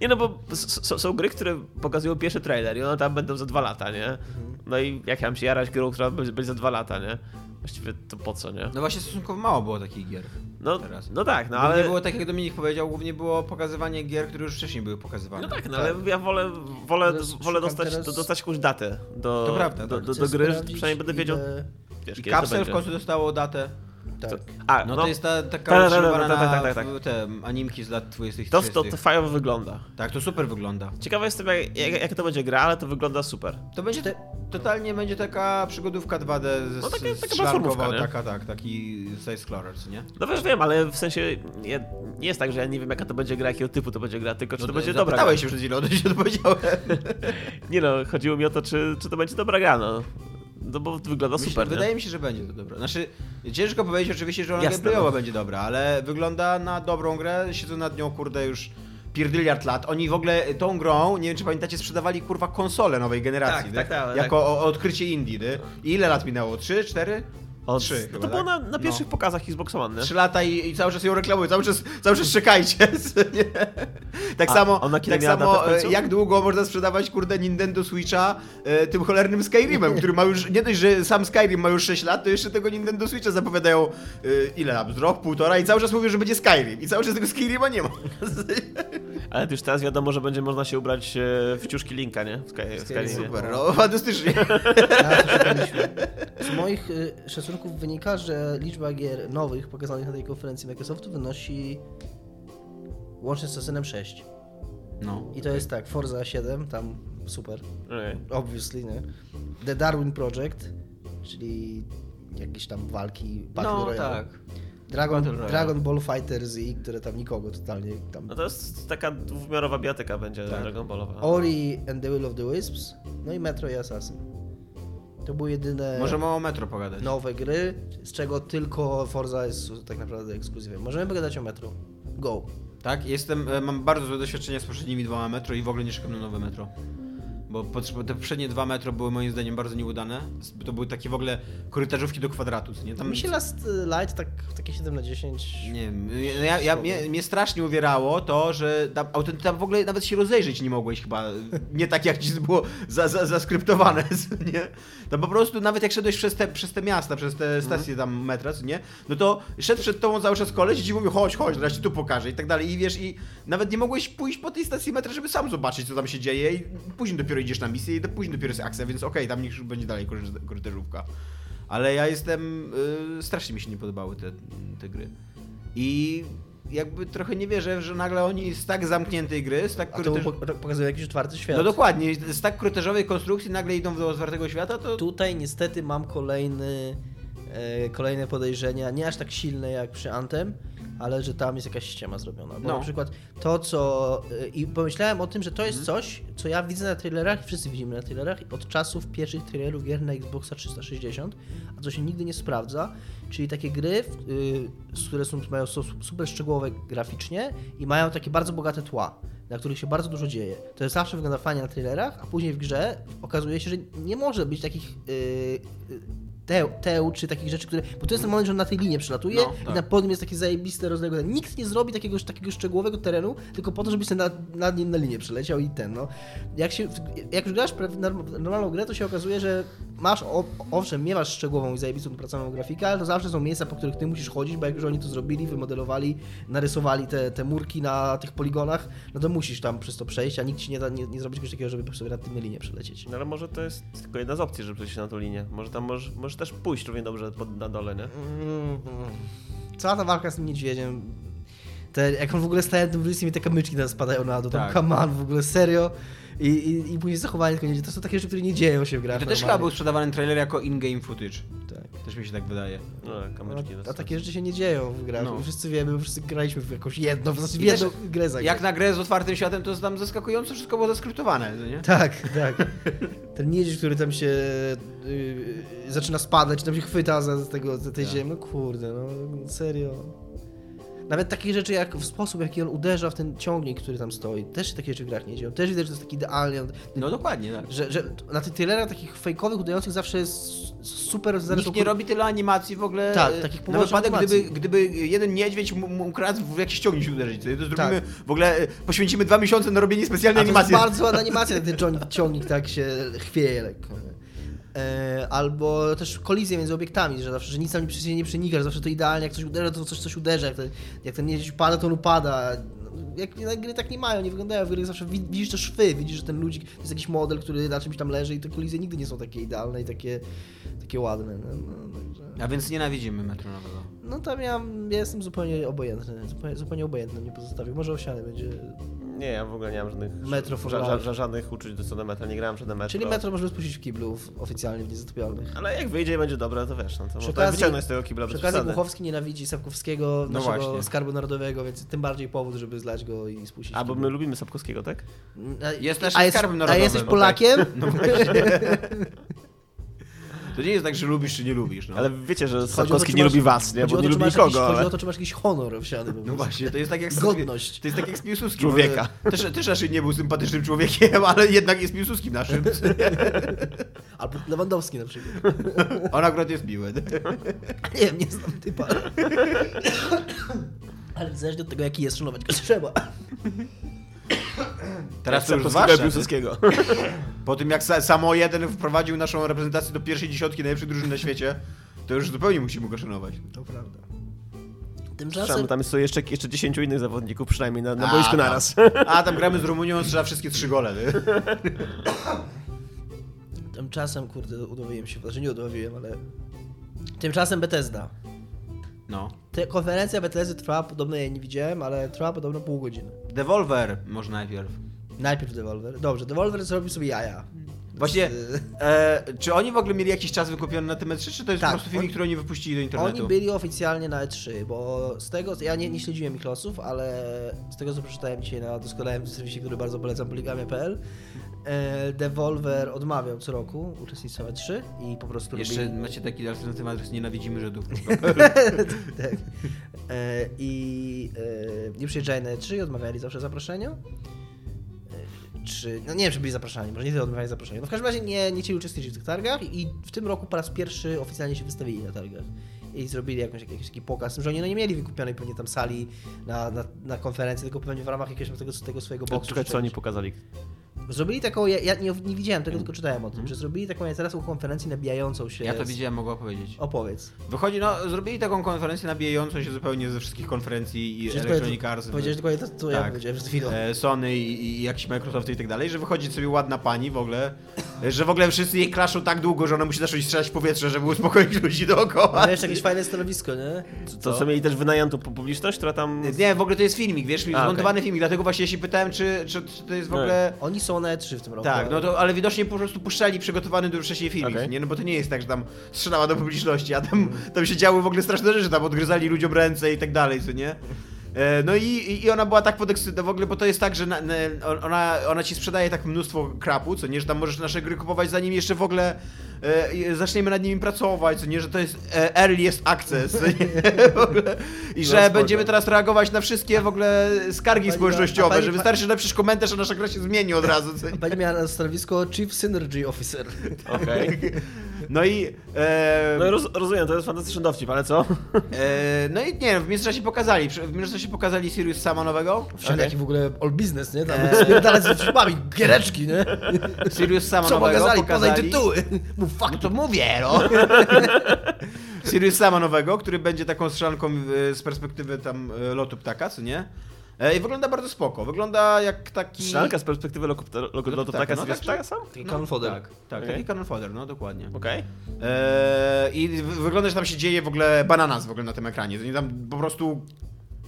Nie no, bo są gry, które pokazują pierwszy trailer i one tam będą za dwa lata, nie? No i jak ja mam się jarać grą, która będzie za dwa lata, nie? Właściwie to po co, nie? No właśnie stosunkowo mało było takich gier. No, teraz. no tak, no Głównie ale... było tak, jak Dominik powiedział, głównie było pokazywanie gier, które już wcześniej były pokazywane. No tak, no ale ja wolę, wolę, Teraz wolę dostać, teraz- do, dostać jakąś datę do, To prawda, do, tak. do, Chcę do gry, że przynajmniej będę wiedział, ile- wiesz, I kiedy to Capsule w końcu dostało datę. Tak. A, No, no, to jest ta taka Tak, tak, tak, tak, tak, na tak, tak. w- te animki z lat 20 to, to, to fajowo wygląda. Tak, to super wygląda. Ciekawe jestem, jak, jak, jak to będzie gra, ale to wygląda super. To będzie te, totalnie będzie taka przygodówka 2D z, No, taka- taka platformówka, nie? taka, tak, taki side-scroller, co nie? No wiesz, wiem, ale w sensie nie, nie jest tak, że ja nie wiem jaka to będzie gra, jakiego typu to będzie gra, tylko czy to będzie dobra gra. Się przed chwilą, to się odpowiedziałem. Nie no, chodziło mi o to, czy, czy to będzie dobra gra, no. No bo wygląda Myślę, super, wydaje nie? mi się, że będzie to dobra. Znaczy, ciężko powiedzieć oczywiście, że ona Jasne, gameplayowo no. będzie dobra, ale wygląda na dobrą grę, siedzą nad nią, kurde, już pierdyliard lat. Oni w ogóle tą grą, nie wiem czy pamiętacie, sprzedawali kurwa konsole nowej generacji, Tak, tak, tak, jako o, odkrycie indie, nie? I ile lat minęło? Trzy, cztery? Od, Trzy no chyba, to było tak? na, na pierwszych No. pokazach Xbox One, nie? Trzy lata i, i cały czas ją reklamują, cały czas, cały czas czekajcie. Tak A samo, ona kiedy tak samo e, jak długo można sprzedawać kurde Nintendo Switcha e, tym cholernym Skyrimem, który ma już, nie dość, że sam Skyrim ma już 6 lat, to jeszcze tego Nintendo Switcha zapowiadają e, ile tam, z rok, półtora i cały czas mówią, że będzie Skyrim i cały czas tego Skyrima nie ma. Ale już teraz wiadomo, że będzie można się ubrać w ciuszki Linka, nie? W Sky. Super, no fantastycznie. Z moich y, szacunków wynika, że liczba gier nowych pokazanych na tej konferencji Microsoftu wynosi łącznie z Assassinem 6. No. I to jest tak, Forza 7, tam super, Okej. obviously, nie? The Darwin Project, czyli jakieś tam walki, Battle No Royale. tak. Dragon, Battle Royale. Dragon Ball Fighter Z, które tam nikogo totalnie tam... No to jest taka dwuwymiarowa biatyka będzie Tak. Dragon Ballowa. Ori and the Will of the Wisps, no i Metro i Assassin. To były jedyne Możemy o Metro pogadać. nowe gry, z czego tylko Forza jest tak naprawdę ekskluzywem. Możemy pogadać o Metro. Go. Tak, jestem, e, mam bardzo złe doświadczenia z poprzednimi dwoma metro i w ogóle nie czekam na nowe metro. Bo te poprzednie dwa metro były moim zdaniem bardzo nieudane. To były takie w ogóle korytarzówki do kwadratu, nie? Tam Mi się Last Light tak, takie 7 na 10. Nie wiem, ja, ja, mnie, mnie strasznie uwierało to, że tam, tam w ogóle nawet się rozejrzeć nie mogłeś chyba. Nie tak jak ci było za, za, zaskryptowane, nie? Tam po prostu nawet jak szedłeś przez te, przez te miasta, przez te stacje tam metra, nie? No to szedł przed tobą cały czas koleś i ci mówił chodź, chodź, teraz ci tu pokażę i tak dalej. I wiesz, i nawet nie mogłeś pójść po tej stacji metra, żeby sam zobaczyć, co tam się dzieje i później dopiero idziesz na misję i później dopiero jest akcja, więc okej, tam niech już będzie dalej korytarz- korytarzówka. Ale ja jestem. y, strasznie mi się nie podobały te, te gry. I jakby trochę nie wierzę, że nagle oni z tak zamkniętej gry, z tak A to korytarz... po- pokazuje jakiś otwarty świat. No dokładnie, z tak korytarzowej konstrukcji nagle idą do otwartego świata, to. Tutaj niestety mam kolejny, e, kolejne podejrzenia, nie aż tak silne jak przy Anthem, ale że tam jest jakaś ściema zrobiona. Bo No. na przykład to, co... y, I pomyślałem o tym, że to jest Mhm. coś, co ja widzę na trailerach, wszyscy widzimy na trailerach, od czasów pierwszych trailerów gier na Xboxa 360, a co się nigdy nie sprawdza, czyli takie gry, y, które są, mają są super szczegółowe graficznie i mają takie bardzo bogate tła, na których się bardzo dużo dzieje. To zawsze wygląda fajnie na trailerach, a później w grze okazuje się, że nie może być takich y, y, teł, czy takich rzeczy, które... Bo to jest ten moment, że on na tej linie przelatuje No, i tak. na pod nim jest takie zajebiste rozległe. Nikt nie zrobi takiego, takiego szczegółowego terenu, tylko po to, żebyś nad, nad nim na linię przeleciał i ten, no. Jak, się, jak już grasz normalną grę, to się okazuje, że masz, owszem, nie masz szczegółową i zajebistą dopracowaną grafikę, ale to zawsze są miejsca, po których ty musisz chodzić, bo jak już oni to zrobili, wymodelowali, narysowali te, te murki na tych poligonach, no to musisz tam przez to przejść, a nikt ci nie da, nie, nie zrobi czegoś takiego, żeby sobie nad tym na linię przelecieć. No ale może to jest tylko jedna z opcji, żeby przejść na tą linię. Może tam możesz, możesz też pójść równie dobrze pod, na dole, nie? Mm, Cała ta walka z tym niedźwiedziem. Te, jak on w ogóle staje na tym wróżbie, mi te kamyczki teraz spadają na dół. Tam Tak. on, w ogóle serio. I, i, i później zachowanie tylko niedźwiedzia. To są takie rzeczy, które nie dzieją się w grach. To też chyba był sprzedawany trailer jako in-game footage. Tak. Też mi się tak wydaje. No, kamyczki. No, a takie rzeczy się nie dzieją w grach. No. Wszyscy wiemy, bo wszyscy graliśmy w jakąś jedną, w zasadzie w I też jedną grę za Jak na grę z otwartym światem, to tam zaskakująco wszystko było zaskryptowane, no nie? Tak, tak. Ten niedźwiedź, który tam się yy, zaczyna spadać, tam się chwyta za, za tego, za tej Tak. ziemi. No kurde, no serio. Nawet takie rzeczy jak w sposób, jaki on uderza w ten ciągnik, który tam stoi, też takie rzeczy w grach nie dzieją. Też widać, że to jest taki idealnie. No dokładnie, tak. Że, że na tych trailerach takich fejkowych, udających zawsze jest super Nikt nie robi tyle animacji w ogóle. Tak, takich Na wypadek, animacji. gdyby, gdyby jeden niedźwiedź raz w jakiś ciągnik się uderzyć, to zrobimy Tak. w ogóle, e, poświęcimy dwa miesiące na robienie specjalnej A to jest animacji. bardzo ładna animacja, ten ciągnik, ciągnik tak się chwieje lekko. E, albo też kolizje między obiektami, że zawsze, że nic tam nie, nie przenika, że zawsze to idealnie, jak coś uderza, to coś coś uderza, jak ten, jak ten niedźwiedź pada, to on upada. Jak na gry tak nie mają, nie wyglądają w grach, zawsze wi- widzisz te szwy, widzisz, że ten ludzik to jest jakiś model, który na czymś tam leży i te kolizje nigdy nie są takie idealne i takie, takie ładne. No, no, także... A więc nienawidzimy metro nowego. no tam ja, ja jestem zupełnie obojętny, zupełnie, zupełnie obojętny mnie pozostawił. Może owsiany będzie. Nie, ja w ogóle nie mam żadnych, Metro ża, ża, ża, żadnych uczuć do co do metra, nie grałem w żadne metro. Czyli metro możemy spuścić w kiblu w- oficjalnie w Niezatopionych. Ale jak wyjdzie i będzie dobre, to wiesz, no to Przy okazji- wyciągnąć z tego kibla Przy okazji. Głuchowski nienawidzi Sapkowskiego, No naszego właśnie. skarbu narodowego, więc tym bardziej powód, żeby zlać go i spuścić. A, bo my lubimy Sapkowskiego, tak? A- Jest naszym a jest, skarbem A jesteś okej. Polakiem? No właśnie. To nie jest tak, że lubisz czy nie lubisz, no. Ale wiecie, że Sapkowski nie masz- lubi was, nie? Bo nie lubi nikogo, jakiś, Chodzi ale... o to, czy masz jakiś honor owsiany. po No właśnie, to jest tak jak Godność. To jest tak jak z Piłsudskim. Człowieka. Też, też raczej nie był sympatycznym człowiekiem, ale jednak jest Piłsudskim naszym. Albo Lewandowski na przykład. On akurat jest miły. Nie wiem, nie znam typa. Ale zależnie od tego, jaki jest, szanować go trzeba. Teraz to już Piłsudskiego. Po tym jak sa- samo jeden wprowadził naszą reprezentację do pierwszej dziesiątki najlepszych drużyn na świecie, to już zupełnie musimy go szanować. To prawda. Tymczasem, tam jest jeszcze, jeszcze 10 innych zawodników przynajmniej na, na A, boisku naraz. A tam gramy z Rumunią, strzela wszystkie trzy gole. Nie? tymczasem, kurde, udowodniłem się, znaczy nie udowodniłem, ale... Tymczasem Bethesda. No. Te, konferencja Bethesdy trwała, podobno ja jej nie widziałem, ale trwała podobno pół godziny. Devolver może najpierw. Najpierw Devolver. Dobrze, Devolver zrobił sobie jaja. Właśnie, Z- e, czy oni w ogóle mieli jakiś czas wykupiony na tym E3, czy to jest Tak, po prostu filmik, oni- który oni wypuścili do internetu? Oni byli oficjalnie na E3, bo z tego, ja nie, nie śledziłem ich losów, ale z tego co przeczytałem dzisiaj na doskonałym serwisie, który bardzo polecam, poligamia.pl, Devolver odmawiał co roku uczestnictwa w E3 i po prostu Jeszcze robili... macie taki alternatywny adres nienawidzimy Żydów. tak. E, I e, nie przyjeżdżali na E3 i odmawiali zawsze zaproszenia. E, Czy, no nie wiem, czy byli zapraszani, może nie tyle odmawiali zaproszenia. No w każdym razie nie, nie chcieli uczestniczyć w tych targach i w tym roku po raz pierwszy oficjalnie się wystawili na targach. I zrobili jakąś, jakiś taki pokaz, że oni no nie mieli wykupionej pewnie tam sali na, na, na konferencji, tylko pewnie w ramach jakiegoś tego, tego swojego boksu. Czekaj, co oni pokazali? Zrobili taką, ja, ja nie, nie widziałem tego, tylko czytałem o tym, że zrobili taką interesną konferencję nabijającą się. Ja to z- widziałem, mogę opowiedzieć. Opowiedz. Wychodzi, no, zrobili taką konferencję nabijającą się zupełnie ze wszystkich konferencji i Electronic Arts. Powiedziałeś dokładnie to, co ja Tak. powiedziałem przed chwilą. e, Sony i, i jakiś Microsoft i tak dalej, że wychodzi sobie ładna pani w ogóle, e, że w ogóle wszyscy jej klaszą tak długo, że ona musi zacząć strzelać w powietrze, żeby uspokoić ludzi dookoła. Ale jeszcze jakieś fajne stanowisko, nie? To co mieli też wynajętą pu- publiczność, która tam... Nie, w ogóle to jest filmik, wiesz, A, zmontowany filmik, dlatego właśnie się pytałem, czy, czy, czy to jest w Nie. ogóle... Oni są Bayonne 3 w tym roku. Tak, no to, ale widocznie po prostu puszczali przygotowany do wcześniej filmik, Okej. nie? No bo to nie jest tak, że tam strzelała do publiczności, a tam, tam się działy w ogóle straszne rzeczy, tam odgryzali ludziom ręce i tak dalej, co nie? E, No i, i- i ona była tak podekscytowana w ogóle, bo to jest tak, że na, na, ona, ona ci sprzedaje tak mnóstwo krapu, co nie, że tam możesz nasze gry kupować zanim jeszcze w ogóle e, zaczniemy nad nimi pracować, co nie, że to jest e, earliest access, co nie? W ogóle. I że spoko. będziemy teraz reagować na wszystkie w ogóle skargi Pani- społecznościowe, pani- że wystarczy, że napiszesz komentarz, a nasza gra się zmieni od razu, co nie? Pani miała na stanowisko Chief Synergy Officer. Okej. No i. E, No roz, rozumiem, to jest fantastyczny dowcip, ale co? e, no i nie wiem, w międzyczasie pokazali. W międzyczasie pokazali Sirius Sama nowego. Wszędzie jaki w ogóle all business, nie? Tam Eee. spierdalać z filmami, giereczki, nie? Sirius Sama Co nowego pokazali? Podaj pokazali. tytuły. Mów No fuck to mówię, no. Sirius Sama nowego, który będzie taką strzelanką e, z perspektywy tam e, lotu ptaka, co nie? E, I wygląda bardzo spoko. Wygląda jak taki. Strzelanka z perspektywy lotu ptaka no sobie tak, ptaka sam? Taki cannon fodder. Tak, tak Okej. taki cannon fodder, no dokładnie. Okej. Eee, I wy- wygląda, że tam się dzieje w ogóle bananas w ogóle na tym ekranie. To nie tam po prostu.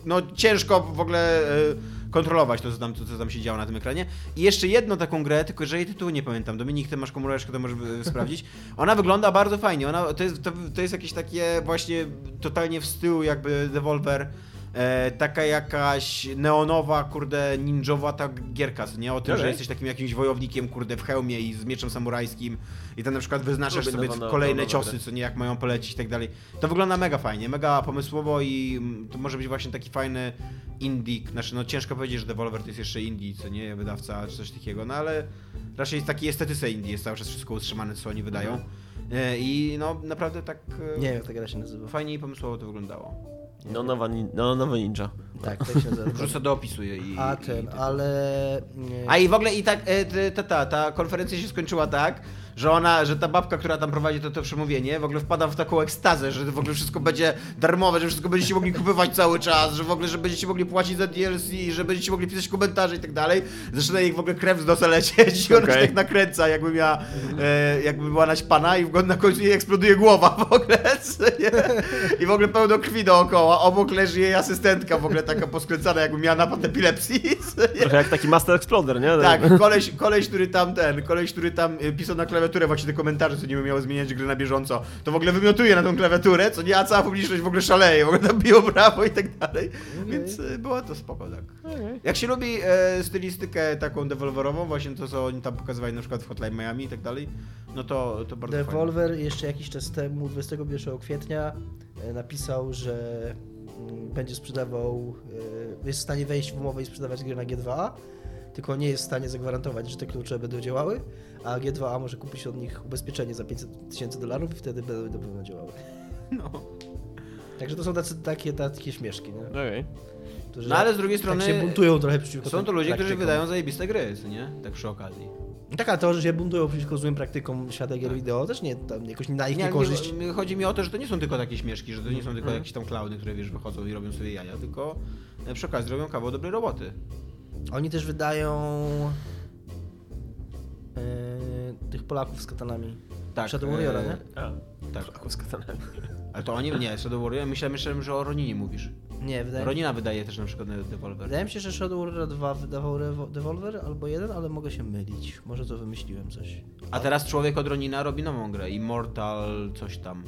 No ciężko w ogóle e, kontrolować to co, tam, to, co tam się działo na tym ekranie. I jeszcze jedną taką grę, tylko że jej tytułu nie pamiętam. Dominik, ty masz komóreczkę, to możesz sprawdzić. Ona wygląda bardzo fajnie. Ona, to, jest, to, to jest jakieś takie właśnie totalnie w stylu jakby Devolver. E, taka jakaś neonowa, kurde, ninjowa ta gierka, nie? O tym, że Okej. jesteś takim jakimś wojownikiem, kurde, w hełmie i z mieczem samurajskim i tam na przykład wyznaczasz Lubię sobie nowo- kolejne nowe ciosy, co nie, jak mają polecić i tak dalej. To wygląda mega fajnie, mega pomysłowo i mm, to może być właśnie taki fajny indie, znaczy no ciężko powiedzieć, że Devolver to jest jeszcze indie, co nie, wydawca czy coś takiego, no ale raczej jest taki estetyce indie, jest cały czas wszystko utrzymane, co oni wydają. E, I no naprawdę tak e, Nie wiem, jak ta gra się nazywa. fajnie i pomysłowo to wyglądało. No nowa, no, nowy ninja. Tak, tak się nazywa. Wrzucę do opisu i... A i- ten, i- ale... nie- A i w ogóle i tak, e, ta, ta, ta konferencja się skończyła tak, że ona, że ta babka, która tam prowadzi to, to przemówienie, w ogóle wpada w taką ekstazę, że w ogóle wszystko będzie darmowe, że wszystko będziecie mogli kupować cały czas, że w ogóle, że będziecie mogli płacić za DLC, że będziecie mogli pisać komentarze i tak dalej. Zaczyna jej w ogóle krew z nosa lecieć i ona się Okej. tak nakręca, jakby miała, e, jakby była naćpana i w- na końcu jej eksploduje głowa w ogóle? I w ogóle pełno krwi dookoła, obok leży jej asystentka w ogóle taka poskręcana, jakby miała napad epilepsji, nie? Trochę jak taki Master Exploder, nie? Tak, koleś, koleś, który tam ten, koleś, który tam y, pisał na klawiaturę właśnie te komentarze, co niby miały zmieniać gry na bieżąco, to w ogóle wymiotuje na tą klawiaturę, co nie, a cała publiczność w ogóle szaleje, w ogóle tam biło brawo i tak dalej, więc y, było to spoko, tak. Jak się lubi e, stylistykę taką devolverową, właśnie to, co oni tam pokazywali na przykład w Hotline Miami i tak dalej, no to, to bardzo. Devolver jeszcze jakiś czas temu, 21 kwietnia, e, napisał, że będzie sprzedawał, e, jest w stanie wejść w umowę i sprzedawać gry na G2A, tylko nie jest w stanie zagwarantować, że te klucze będą działały, a G2A może kupić od nich ubezpieczenie za 500 tysięcy dolarów i wtedy będą na pewno działały. No. Także to są tacy, takie, takie śmieszki, nie? Okej. Którzy no ale z drugiej strony tak się buntują trochę przeciwko są to ludzie, którzy wydają zajebiste gry, co nie? Tak przy okazji. Tak, ale to, że się buntują przeciwko złym praktykom świata gier wideo, też nie, tam jakoś na ich Nie, niekorzyść. nie, chodzi mi o to, że to nie są tylko takie śmieszki, że to nie są tylko jakieś tam klauny, które wiesz, wychodzą i robią sobie jaja, tylko e, przy okazji robią kawał dobrej roboty. Oni też wydają e, tych Polaków z katanami. Tak. Shadow Warriora, e, nie? A, Tak. z katanami. Ale to oni, nie, Shadow Warrior, myślałem, myślałem, że o Roninie mówisz. Nie, wydaje, Ronina wydaje też na przykład na Devolver. wydaje mi się, że Shadow Warrior 2 wydawał Devolver albo jeden, ale mogę się mylić. Może to wymyśliłem coś. A teraz człowiek od Ronina robi nową grę, Immortal coś tam.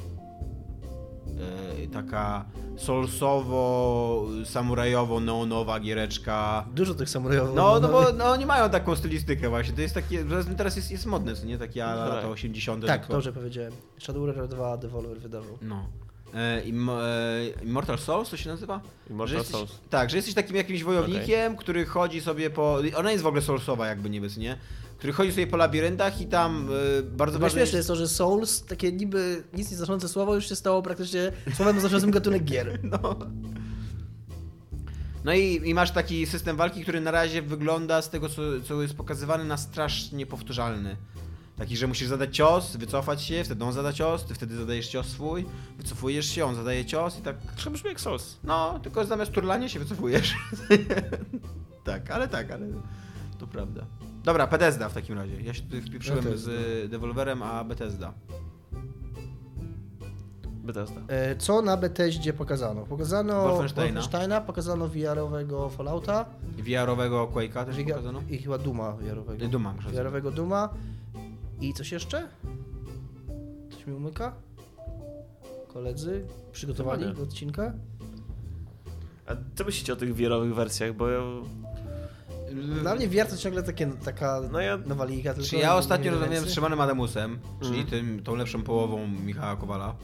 E, taka solsowo, samurajowo, neonowa giereczka. Dużo tych samurajowych. No, no bo no, oni mają taką stylistykę właśnie, to jest takie, teraz jest, jest modne, co nie? Takie ala lata Tak. 80 Tak, tylko- dobrze powiedziałem. Shadow Warrior 2 Devolver wydawał. No. E, e, Immortal Souls to się nazywa? Immortal że jesteś, Souls. Tak, że jesteś takim jakimś wojownikiem, który chodzi sobie po... Ona jest w ogóle soulsowa jakby niby, nie? Który chodzi sobie po labiryntach i tam bardzo Bardzo ważne śmieszne jest to, że Souls, takie niby nic nie znaczące słowo, już się stało praktycznie słowem oznaczającym gatunek gier. No. No i, i masz taki system walki, który na razie wygląda z tego, co, co jest pokazywane, na strasznie powtarzalny. Taki, że musisz zadać cios, wycofać się, wtedy on zada cios, ty wtedy zadajesz cios swój, wycofujesz się, on zadaje cios i tak Trochę brzmi jak Souls. No, tylko zamiast turlania się wycofujesz. tak, ale tak, ale to prawda. Dobra, Bethesda w takim razie. Ja się tutaj wpieprzyłem Bethesda. z Devolverem, a Bethesda. Bethesda. E, Co na Bethesdzie pokazano? Pokazano Wolfensteina. Wolfensteina pokazano VR-owego Fallouta VR-owego Quake'a też pokazano? i chyba Duma VR-owego. Duma, VR-owego Duma. I coś jeszcze? Coś mi umyka? Koledzy nie. do odcinka? A co myślicie o tych wierowych wersjach? Bo ja, Dla mnie VR to ciągle takie, taka no ja nowalika. tylko Czy ja ostatnio rozmawiałem z więcej. Szymonem Adamusem, czyli Mhm. tym, tą lepszą połową Michała Kowala.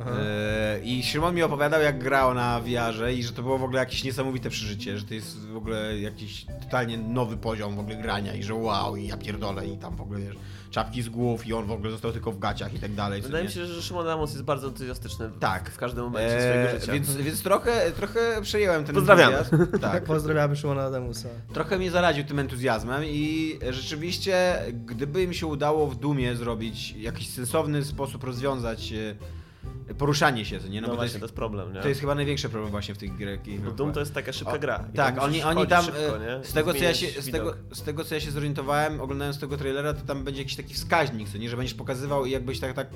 E, I Szymon mi opowiadał, jak grał na VR-ze i że to było w ogóle jakieś niesamowite przeżycie, że to jest w ogóle jakiś totalnie nowy poziom w ogóle grania i że wow, i ja pierdolę i tam w ogóle wiesz, czapki z głów i on w ogóle został tylko w gaciach i tak dalej. wydaje mi się, że Szymon Amos jest bardzo entuzjastyczny w, Tak. w każdym momencie E, swojego życia. Więc, więc trochę, trochę przejąłem ten Pozdrawiamy. entuzjazm. Tak. Pozdrawiamy Szymona Adamusa. Trochę mnie zaradził tym entuzjazmem i rzeczywiście, gdyby im się udało w Dumie zrobić jakiś sensowny sposób rozwiązać e, poruszanie się, co nie? no, No, bo to właśnie, jest, to jest problem, nie? to jest chyba największy problem właśnie w tych grach. Bo Doom to jest taka szybka gra. I Tak, oni, oni tam, szybko, e, z, tego, co ja się, z, tego, z tego co ja się zorientowałem, oglądając tego trailera, to tam będzie jakiś taki wskaźnik, co nie, że będziesz pokazywał i jakbyś tak, tak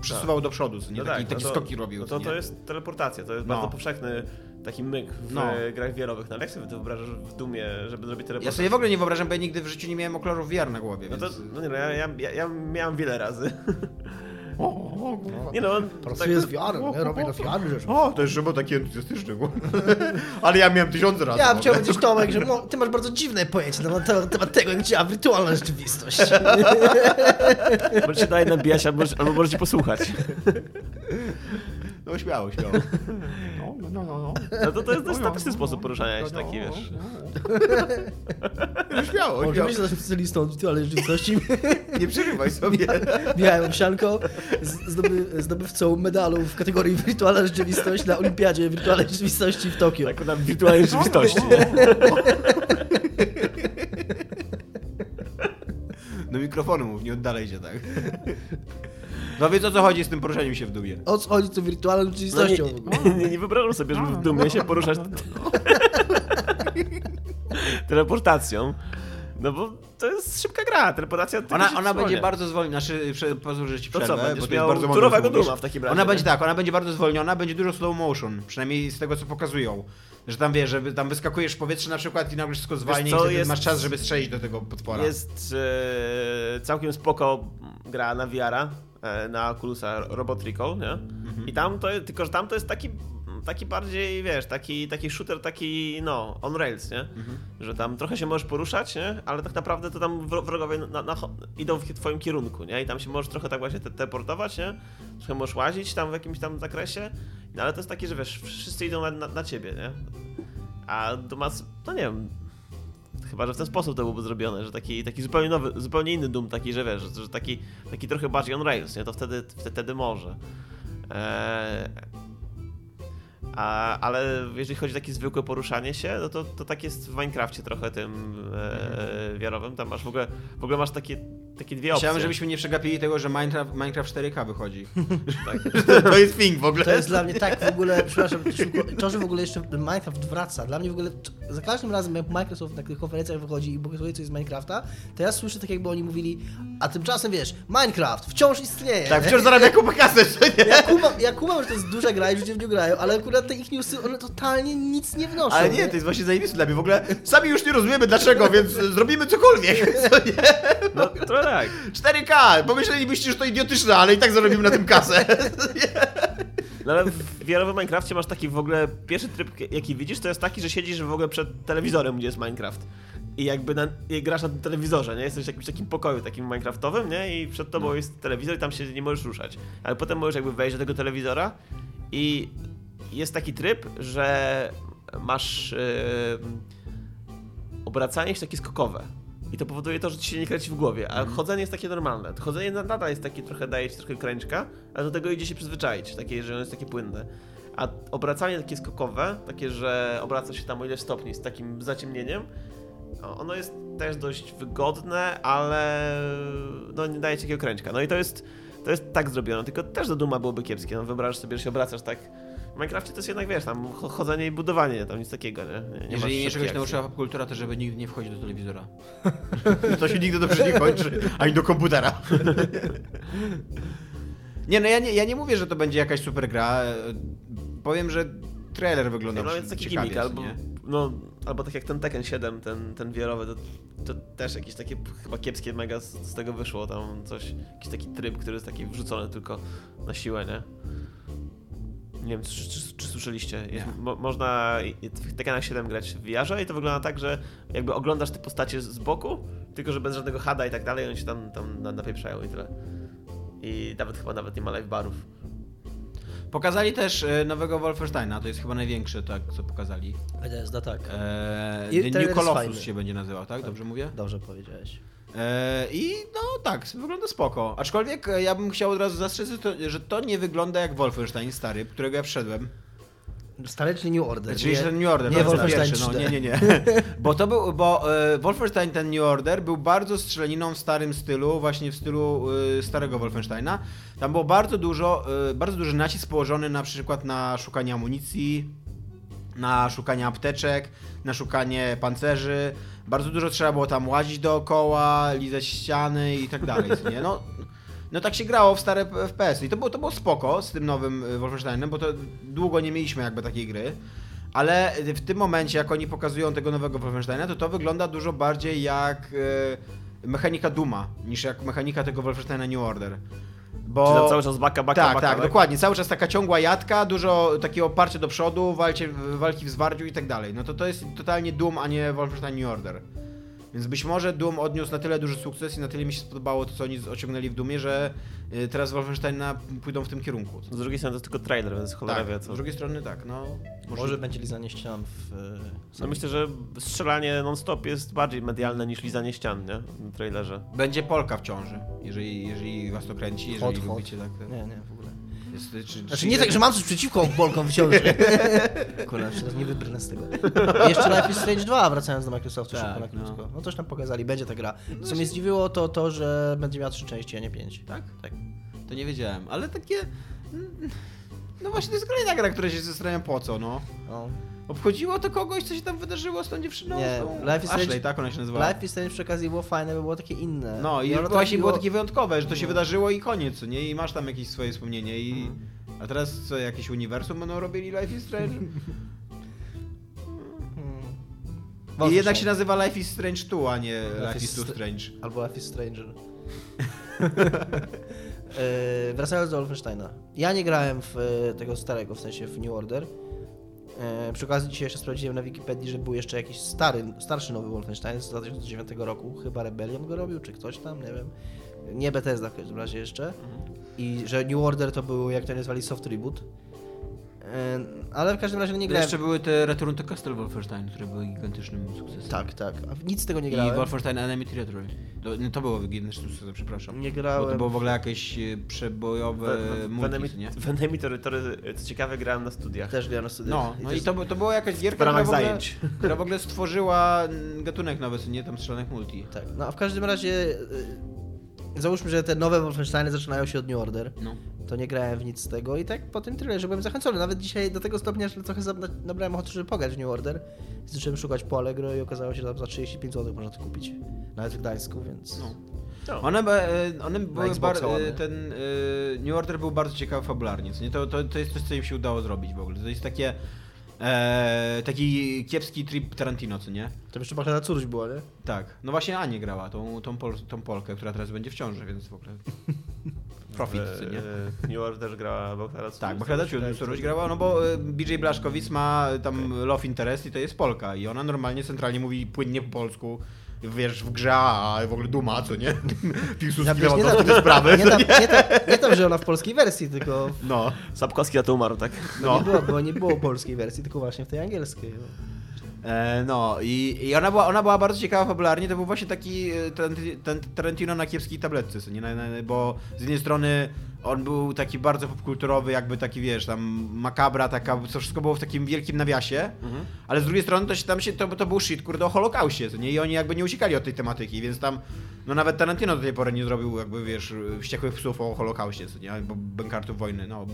przesuwał do przodu, co nie, No taki, tak, no taki to- skoki robił, No to, to jest teleportacja, to jest No. bardzo powszechny taki myk w No. e, grach wiarowych. No ale jak sobie to wyobrażasz w Dumie, żeby zrobić Ja teleportację? sobie w ogóle nie wyobrażam, bo ja nigdy w życiu nie miałem okularów VR na głowie, No więc... to, no nie no, ja, ja, ja, ja miałem wiele razy. Nie no, Pracuję z VR-em, nie? robię na VR rzeczy. O, to jest Szymon taki entuzjastyczny. Ale ja miałem tysiące razy. Ja ogóle. chciałbym powiedzieć Tomek, że mo- ty masz bardzo dziwne pojęcie na temat, temat tego, jak działa wirtualna rzeczywistość. może się daje nabijać, albo, albo możecie posłuchać. No śmiało, śmiało. No, no, no, no. No to, to jest dość statyczny sposób poruszania się, taki wiesz. No śmiało, Może śmiało. być naszym specjalistą wirtualnej rzeczywistości. Nie przerywaj sobie. Miałem Owsianko, z- zdoby, zdobywcą medalu w kategorii wirtualna rzeczywistość na Olimpiadzie Wirtualnej Rzeczywistości w Tokio. Tak na wirtualnej rzeczywistości? Do mikrofonu mów, nie oddalej się tak. No więc o co chodzi z tym poruszaniem się w dubie? O co chodzi z tą wirtualną No rzeczywistością? ogóle? nie, nie, nie wyobrażam sobie, żeby w dumie się poruszać teleportacją. No bo to jest szybka gra, teleportacja Ona, ona będzie bardzo zwolniona, znaczy, pozwól, że ci To co, przerwę, będziesz bo to miał jest bardzo mądre, turowego co mówisz. Duma w takim razie, Ona będzie tak, ona będzie bardzo zwolniona, będzie dużo slow motion, przynajmniej z tego co pokazują. Że tam wiesz, że tam wyskakujesz w powietrze na przykład i nagle wszystko zwalnia i jest- masz czas, żeby strzelić do tego potwora. Jest e, całkiem spoko gra na VR-a, e, na Oculusa Robot Recall, nie? I tam to, tylko że tam to jest taki, taki bardziej, wiesz, taki, taki shooter, taki, no, on rails, nie? Że tam trochę się możesz poruszać, nie? Ale tak naprawdę to tam wro- wrogowie na, na, idą w twoim kierunku, nie? I tam się możesz trochę tak właśnie te, teleportować, nie? Trochę możesz łazić tam w jakimś tam zakresie, no ale to jest takie, że wiesz, wszyscy idą na, na, na ciebie, nie? A Doom, no nie wiem, Chyba, że w ten sposób to byłoby zrobione, że taki, taki zupełnie nowy, zupełnie inny Doom, taki, że wiesz, że taki, taki trochę bardziej on rails, nie? To wtedy, wtedy może. Eee, a, ale jeżeli chodzi o takie zwykłe poruszanie się, no to, to tak jest w Minecrafcie trochę tym e, wiarowym. Tam masz w ogóle, w ogóle masz takie, takie dwie opcje. Chciałem, żebyśmy nie przegapili tego, że Minecraft, Minecraft 4K wychodzi. Tak. to jest thing w ogóle. To jest dla mnie tak w ogóle, przepraszam, to, że w ogóle jeszcze Minecraft wraca, dla mnie w ogóle, za każdym razem jak Microsoft na tych konferencjach wychodzi i pokazuje coś z Minecrafta, to ja słyszę tak jakby oni mówili, a tymczasem wiesz, Minecraft wciąż istnieje. Tak, nie? wciąż zarabia kupę kasy, co nie? Ja kumam, ja kumam, że to jest duża gra i ludzie w nią grają, ale akurat te ich newsy, one totalnie nic nie wnoszą. Ale nie, to jest właśnie zajebiste dla mnie. W ogóle sami już nie rozumiemy dlaczego, więc zrobimy cokolwiek. Co nie? No, tak. 4K! Pomyślelibyście, że to idiotyczne, ale i tak zarobimy na tym kasę. No ale w wiarowym Minecrafcie masz taki w ogóle, pierwszy tryb jaki widzisz, to jest taki, że siedzisz w ogóle przed telewizorem, gdzie jest Minecraft. I jakby na, i grasz na tym telewizorze, nie? Jesteś w jakimś takim pokoju takim Minecraftowym, nie? I przed tobą jest telewizor i tam się nie możesz ruszać. Ale potem możesz jakby wejść do tego telewizora i jest taki tryb, że masz yy, obracanie się takie skokowe. I to powoduje to, że ci się nie kręci w głowie, a chodzenie jest takie normalne. To chodzenie na- nadal jest takie trochę, daje ci trochę kręczka, ale do tego idzie się przyzwyczaić, takie, że ono jest takie płynne. A obracanie takie skokowe, takie, że obraca się tam o ile stopni z takim zaciemnieniem, no, ono jest też dość wygodne, ale no nie daje ci takiego kręćka. No i to jest, to jest tak zrobione, tylko też do Duma byłoby kiepskie. No wyobrażasz sobie, że się obracasz tak. W Minecrafcie to jest jednak, wiesz, tam cho- chodzenie i budowanie, tam nic takiego, nie? nie, Jeżeli mnie czegoś nauczyła popkultura, to żeby nigdy nie wchodzić do telewizora. to się nigdy dobrze nie kończy, ani do komputera. Nie, no ja nie, ja nie mówię, że to będzie jakaś super gra. Powiem, że trailer wygląda No więc taki gimmick, albo, no, albo tak jak ten Tekken 7, ten, ten wiarowy, to, to też jakieś takie chyba kiepskie mega z, z tego wyszło, tam coś, jakiś taki tryb, który jest taki wrzucony tylko na siłę, nie? Nie wiem, czy, czy, czy słyszeliście? Jest, mo, można w Tekkena 7 grać w VR i to wygląda tak, że jakby oglądasz te postacie z boku, tylko że bez żadnego hada i tak dalej, oni się tam, tam na- napieprzają i tyle. I nawet chyba nawet nie ma live barów. Pokazali też e, nowego Wolfensteina, to jest chyba największy, tak, co pokazali. Bethesda, tak. E, I The New Colossus się będzie nazywał, tak? Dobrze mówię? Dobrze powiedziałeś. E, I no tak, wygląda spoko. Aczkolwiek e, ja bym chciał od razu zastrzec, że to, nie wygląda jak Wolfenstein stary, którego ja wszedłem. Stary czy New Order? Czyli ten New Order, nie Wolfenstein pierwszy, no 3D. nie, nie, nie. Bo to był, bo e, Wolfenstein ten New Order był bardzo strzelaniną w starym stylu, właśnie w stylu e, starego Wolfensteina. Tam było bardzo dużo, e, bardzo duży nacisk położony na przykład na szukanie amunicji, na szukanie apteczek, na szukanie pancerzy. Bardzo dużo trzeba było tam łazić dookoła, lizać ściany i tak dalej, nie? No, no tak się grało w stare FPS i to było, to było spoko z tym nowym y, Wolfensteinem, bo to długo nie mieliśmy jakby takiej gry. Ale w tym momencie, jak oni pokazują tego nowego Wolfensteina, to to wygląda dużo bardziej jak y, mechanika Duma, niż jak mechanika tego Wolfensteina New Order. Bo... Czy tam cały czas baka, baka, tak, baka, tak, dokładnie. Cały czas taka ciągła jadka, dużo takiego oparcia do przodu, walcie, walki w zwarciu i tak dalej. No to to jest totalnie Doom, a nie Wolfenstein New Order. Więc być może Doom odniósł na tyle duży sukces i na tyle mi się spodobało to, co oni z- osiągnęli w Doomie, że y, teraz Wolfensteina pójdą w tym kierunku. Z drugiej strony to tylko trailer, więc cholera Tak, wie z co. drugiej strony tak, no. Może będzie lizanie ścian w... e, No myślę, że strzelanie non-stop jest bardziej medialne niż lizanie ścian, nie? W trailerze. Będzie Polka w ciąży, jeżeli, jeżeli was to kręci, jeżeli Hot, hot. lubicie tak. tak. Nie, nie, w ogóle. Jest, czy, Znaczy czy- nie tak, że mam coś przeciwko Bolkom w ciąży. Kurwa, teraz nie wybrnę z tego. Jeszcze Life is Strange 2, wracając do Microsoftu Tak, szybko na no. krótko. No coś tam pokazali, będzie ta gra. Co mnie zdziwiło to to, że będzie miała trzy części, a nie pięć. Tak? Tak. To nie wiedziałem, ale takie... mm, No właśnie, to jest kolejna gra, która się zastanawiam po co, no. No. Obchodziło to kogoś, co się tam wydarzyło z tą dziewczyną? Nie, tą... Life is Ashley, Strange- tak ona się nazywała? Life is Strange przy okazji było fajne, bo było takie inne. No i, ono właśnie było takie wyjątkowe, że to się No. wydarzyło i koniec, nie? I masz tam jakieś swoje wspomnienie i... Mhm. A teraz co, jakieś uniwersum będą robili Life is Strange? I jednak się nazywa Life is Strange 2, a nie Life Life is Too Str- Strange. Albo Life is Stranger. E, wracając do Wolfensteina. Ja nie grałem w e, tego starego, w sensie w New Order. E, przy okazji dzisiaj jeszcze sprawdziłem na Wikipedii, że był jeszcze jakiś stary, starszy nowy Wolfenstein z 2009 roku. Chyba Rebellion go robił, czy ktoś tam, nie wiem. Nie Bethesda w każdym razie jeszcze. I że New Order to był, jak to nazwali, soft reboot. E, ale w każdym razie nie grałem. Jeszcze były te Return to Castle Wolfenstein, które były gigantycznym sukcesem. Tak, tak. A w nic z tego nie I grałem. Wolfenstein Enemy Territory. To, nie, to było gigantycznym sukcesem, przepraszam. Nie Bo grałem. to było w ogóle jakieś e, przebojowe multi, nie? W Enemy Territory, co ciekawe, grałem na studiach. Też grałem na studiach. No, no i to, to była jakaś gierka, W która ramach w, ogóle, zajęć. która w ogóle stworzyła mm, gatunek nowy, nie? Tam strzelanych multi. Tak, no a w każdym razie y, załóżmy, że te nowe Wolfensteiny zaczynają się od New Order. No. To nie grałem w nic z tego i tak po tym trailerze byłem zachęcony. Nawet dzisiaj do tego stopnia, że trochę nabrałem ochoty, żeby pograć w New Order. Zacząłem szukać po Allegro i okazało się, że tam za 35 zł można to kupić. Nawet w Gdańsku, więc... No. No. One, e, one były bar, e, ten e, New Order był bardzo ciekawy fabularnie, co nie? To, to, to jest coś, co im się udało zrobić w ogóle. To jest takie e, taki kiepski trip Tarantino, co nie? To jeszcze Bachleda Córuś była, nie? Tak. No właśnie Ania grała, tą, tą, Pol, tą Polkę, która teraz będzie w ciąży, więc w ogóle profit, co nie? W New Order grała Bachlada Tak, Bachlada Czuruś grała, no bo e, BJ Blaszkowic ma tam love interest i to jest Polka i ona normalnie centralnie mówi płynnie po polsku, wiesz, w grze, a w ogóle duma, co nie? Piłsudski wiesz, miał nie, to, tam, te sprawy, nie, tam, nie? nie, tam, nie tam, że ona w polskiej wersji, tylko... No, Sapkowski na to umarł, tak? No. no. Nie było, bo nie było polskiej wersji, tylko właśnie w tej angielskiej. No. E, no i, i ona, była, ona była bardzo ciekawa fabularnie, to był właśnie taki e, ten, ten Tarantino na kiepskiej tabletce, nie? Bo z jednej strony on był taki bardzo popkulturowy, jakby taki, wiesz, tam makabra taka, co wszystko było w takim wielkim nawiasie, ale z drugiej strony to, się, tam się, to, to był shit, kurde, o Holokauście, co nie? I oni jakby nie uciekali od tej tematyki, więc tam, no nawet Tarantino do tej pory nie zrobił, jakby, wiesz, wściekłych psów o Holokauście, co nie? Albo bękartów wojny, no.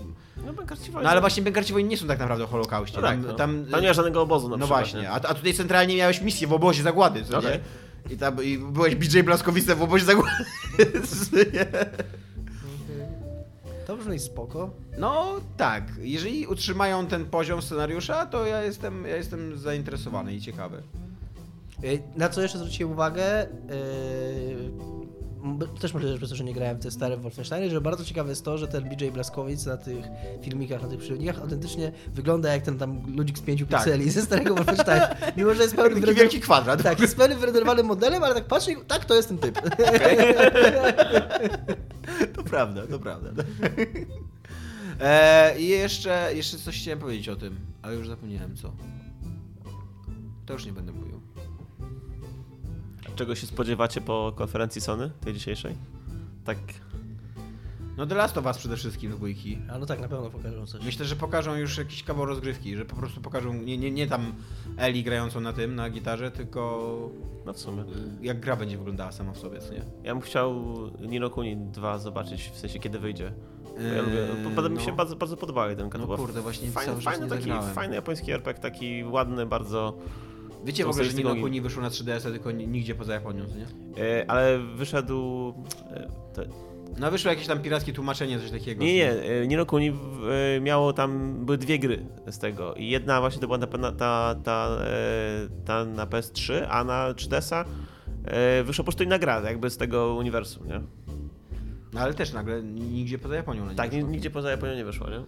No, Bękarci No ale właśnie bękarci wojny nie są tak naprawdę o Holokauście. No tak, tam, no. tam, tam nie ma żadnego obozu na no przykład, właśnie, nie? a, a tutaj centralnie miałeś misję w obozie zagłady, co Okej. nie? I tam i byłeś BJ Blaskowicem w obozie zagłady. To brzmi spoko. No tak, jeżeli utrzymają ten poziom scenariusza, to ja jestem, ja jestem zainteresowany i ciekawy. Y, Na co jeszcze zwróciłem uwagę, yy, też może przez to, że nie grałem w te stare Wolfensteiny, że bardzo ciekawe jest to, że ten BJ Blaskowic na tych filmikach, na tych przyrodnikach autentycznie wygląda jak ten tam ludzik z pięciu Tak. pikseli ze starego Wolfensteina. Mimo, że jest pełny Taki wielki kwadrat. Tak, jest pełnym wyrenderowanym modelem, ale tak patrzę i tak, to jest ten typ. To prawda, to prawda. E, I jeszcze, jeszcze coś chciałem powiedzieć o tym, ale już zapomniałem co. To już nie będę mówił. Czego się spodziewacie po konferencji Sony, tej dzisiejszej? Tak, No The Last of Us przede wszystkim dwójki. A no tak, na pewno pokażą coś. Myślę, że pokażą już jakiś kawał rozgrywki, że po prostu pokażą nie, nie, nie tam Eli grającą na tym, na gitarze, tylko no w sumie. y, jak gra będzie wyglądała sama w sobie, co nie? Ja bym chciał Nino Kuni 2 zobaczyć, w sensie kiedy wyjdzie. Bo Ja Eee, lubię, bo mi się no. bardzo, bardzo podobały ten No Bo kurde, właśnie fajny, cały fajny, taki, fajny japoński RPG, taki ładny bardzo, Wiecie w ogóle, że Nino. Kuni wyszło na 3DS, tylko ni- nigdzie poza Japonią, nie? e, ale wyszedł... To, No wyszło jakieś tam pirackie tłumaczenie, coś takiego. nie, nie, e, Nino Kuni miało tam, były dwie gry z tego i jedna właśnie to była ta, ta, ta, ta, na PS3, a na 3DS-a e, wyszła po prostu inna gra, jakby z tego uniwersum, nie? No ale też nagle nigdzie poza Japonią. na nie Tak, wyszło. nigdzie poza Japonią nie wyszło, nie?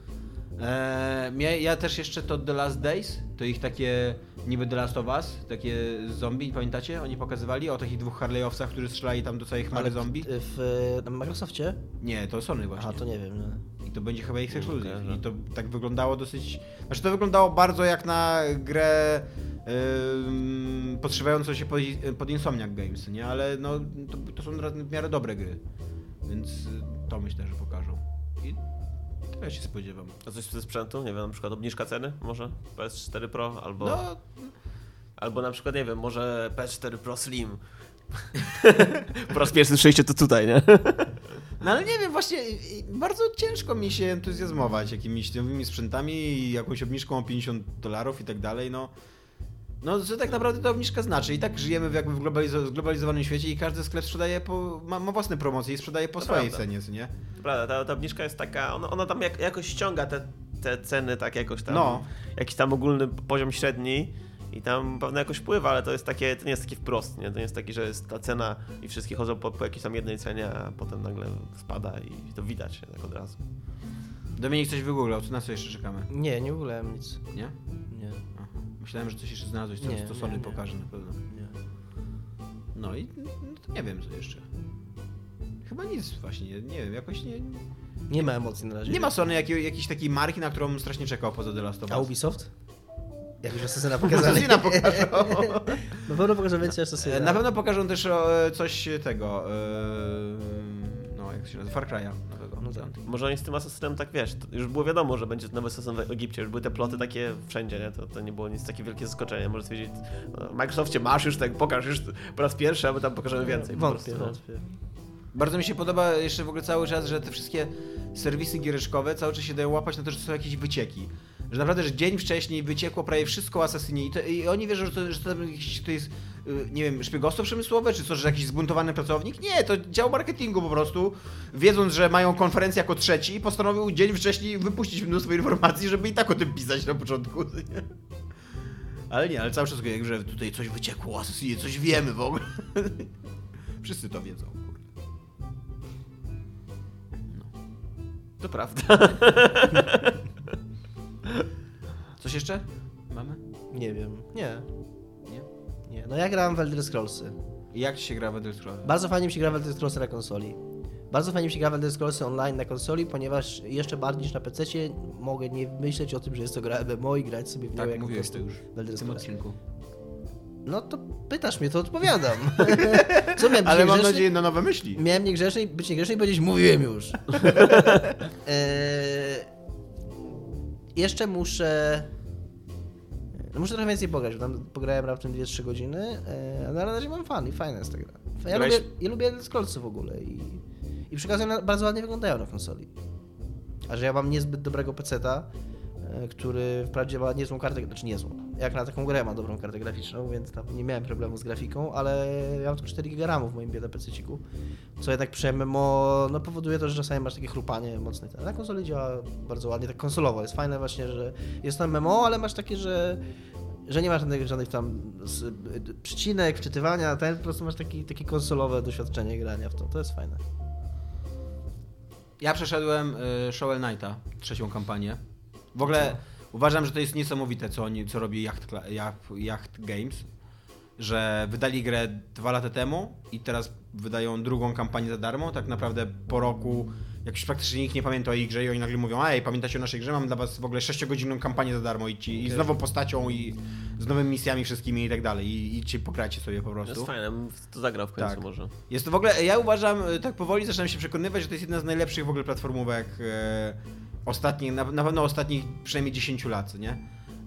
Eee, ja, też jeszcze to The Last Days, to ich takie niby The Last of Us, takie zombie, pamiętacie? Oni pokazywali o takich dwóch Harley'owcach, którzy strzelali tam do całej chmary zombie. W na Microsoftie? Nie, to Sony właśnie. Aha, to nie wiem. Nie. I to będzie chyba ich ekskluzyw. kojarzę. I to tak wyglądało dosyć... Znaczy to wyglądało bardzo jak na grę ym, podszywającą się pod, pod Insomniac Games, nie? Ale no to, to są w miarę dobre gry. Więc to myślę, że pokażą. I tego się spodziewam. A coś ze sprzętu? Nie wiem, na przykład obniżka ceny może? PS4 Pro albo... No, Albo na przykład, nie wiem, może PS4 Pro Slim. po raz pierwszy słyszeliście to tutaj, nie? No ale nie wiem, właśnie bardzo ciężko mi się entuzjazmować jakimiś nowymi sprzętami i jakąś obniżką o 50 dolarów i tak dalej, no. No, co tak naprawdę ta obniżka znaczy? I tak żyjemy w jakby w globalizo- zglobalizowanym świecie i każdy sklep sprzedaje po, ma, ma własne promocje i sprzedaje po To swojej prawda. cenie, nie? To Prawda, ta, ta obniżka jest taka, ona, ona tam jak, jakoś ściąga te, te ceny, tak jakoś tam, No. jakiś tam ogólny poziom średni i tam pewno jakoś wpływa, ale to jest takie, to nie jest takie wprost, nie? To nie jest taki, że jest ta cena i wszystkie chodzą po, po jakiejś tam jednej cenie, a potem nagle spada i to widać tak od razu. Dominik coś wygooglał, co na co jeszcze czekamy? Nie, nie oglądałem nic. Nie? Nie. Myślałem, że coś jeszcze znalazłeś, co, Nie, co nie, Sony nie. pokaże na pewno. nie. No i no to nie wiem co jeszcze. Chyba nic właśnie, nie, nie wiem, jakoś nie... Nie ma emocji na razie. Nie ma Sony jakiej, jakiejś takiej marki, na którą strasznie czekał poza The Last of Us. A Ubisoft? Jak już Asasyna pokazali. Asasyna pokażą. Na pewno pokażą więcej Asasyna. Na pewno pokażą też e, coś tego, no jak się nazywa, Far Cry'a nowego. No tak. Może oni z tym Assassinem tak, wiesz, to już było wiadomo, że będzie nowy Assassin w Egipcie, już były te ploty takie wszędzie, nie? To, to nie było nic takie wielkie zaskoczenie. Może stwierdzić, no, w Microsoftie masz już tak, pokaż już po raz pierwszy, a my tam pokażemy więcej. po Wątpię, prostu, no. wątpię. Bardzo mi się podoba jeszcze w ogóle cały czas, że te wszystkie serwisy giereczkowe cały czas się dają łapać na to, że są jakieś wycieki. Że naprawdę, że dzień wcześniej wyciekło prawie wszystko o Assassinie i, to, i oni wierzą, że to, że to, jest, y, nie wiem, szpiegostwo przemysłowe, czy co, że jakiś zbuntowany pracownik? Nie, to dział marketingu po prostu, wiedząc, że mają konferencję jako trzeci, postanowił dzień wcześniej wypuścić mnóstwo informacji, żeby i tak o tym pisać na początku. Ale nie, ale cały czas jak, że tutaj coś wyciekło o Assassinie, coś wiemy w ogóle. Wszyscy to wiedzą, kurde. To prawda. Coś jeszcze? Mamy? Nie wiem. Nie. Nie? Nie. No ja grałem w Elder Scrollsy. I jak ci się gra w Elder? Bardzo fajnie mi się gra w Elder Scrollsy na konsoli. Bardzo fajnie mi się gra w Elder Scrollsy online na konsoli, ponieważ jeszcze bardziej niż na PC mogę nie myśleć o tym, że jest to gra MMO i grać sobie w nią Tak, jak po mówiłeś prostu to już w Elder w tym Scrollsy. odcinku. No to pytasz mnie, to odpowiadam. Co miałem Ale mam nadzieję na nowe myśli. Miałem niegrzeczny, być niegrzeczny i powiedzieć, mówiłem już. eee, jeszcze muszę... No muszę trochę więcej pograć, bo tam pograłem raptem 2-3 godziny, eee, ale na razie mam fan i fajna jest ta gra. Ja Grałeś- lubię, ja lubię Scrollsy w ogóle i, i przy okazji bardzo ładnie wyglądają na konsoli. A że ja mam niezbyt dobrego peceta, e, który wprawdzie ma niezłą kartę, znaczy niezłą, jak na taką grę ma dobrą kartę graficzną, więc tam nie miałem problemu z grafiką, ale ja mam tu 4 GB w moim bieda PC-ciku, co jednak przy MMO no, powoduje to, że czasami masz takie chrupanie mocne. Na konsoli działa bardzo ładnie, tak konsolowo, jest fajne właśnie, że jest to MMO, ale masz takie, że że nie masz żadnych, żadnych tam przycinek, wczytywania, ten po prostu masz taki, takie konsolowe doświadczenie grania w to. To jest fajne. Ja przeszedłem y, Shovel Knighta, trzecią kampanię. W ogóle uważam, że to jest niesamowite, co, oni, co robi Yacht, Yacht, Yacht Games. Że wydali grę dwa lata temu i teraz wydają drugą kampanię za darmo. Tak naprawdę po roku, jak już praktycznie nikt nie pamięta o ich grze i oni nagle mówią, ej, pamiętacie o naszej grze, mam dla was w ogóle 6-godzinną kampanię za darmo i, ci, i z nową postacią i z nowymi misjami wszystkimi i tak dalej. I, i ci pokracie sobie po To prostu. jest fajne, to zagrał w końcu Tak. może. Jest to w ogóle, ja uważam, y, tak powoli zaczynam się przekonywać, że to jest jedna z najlepszych w ogóle platformówek e, ostatnich, na, na pewno ostatnich przynajmniej 10 lat, nie?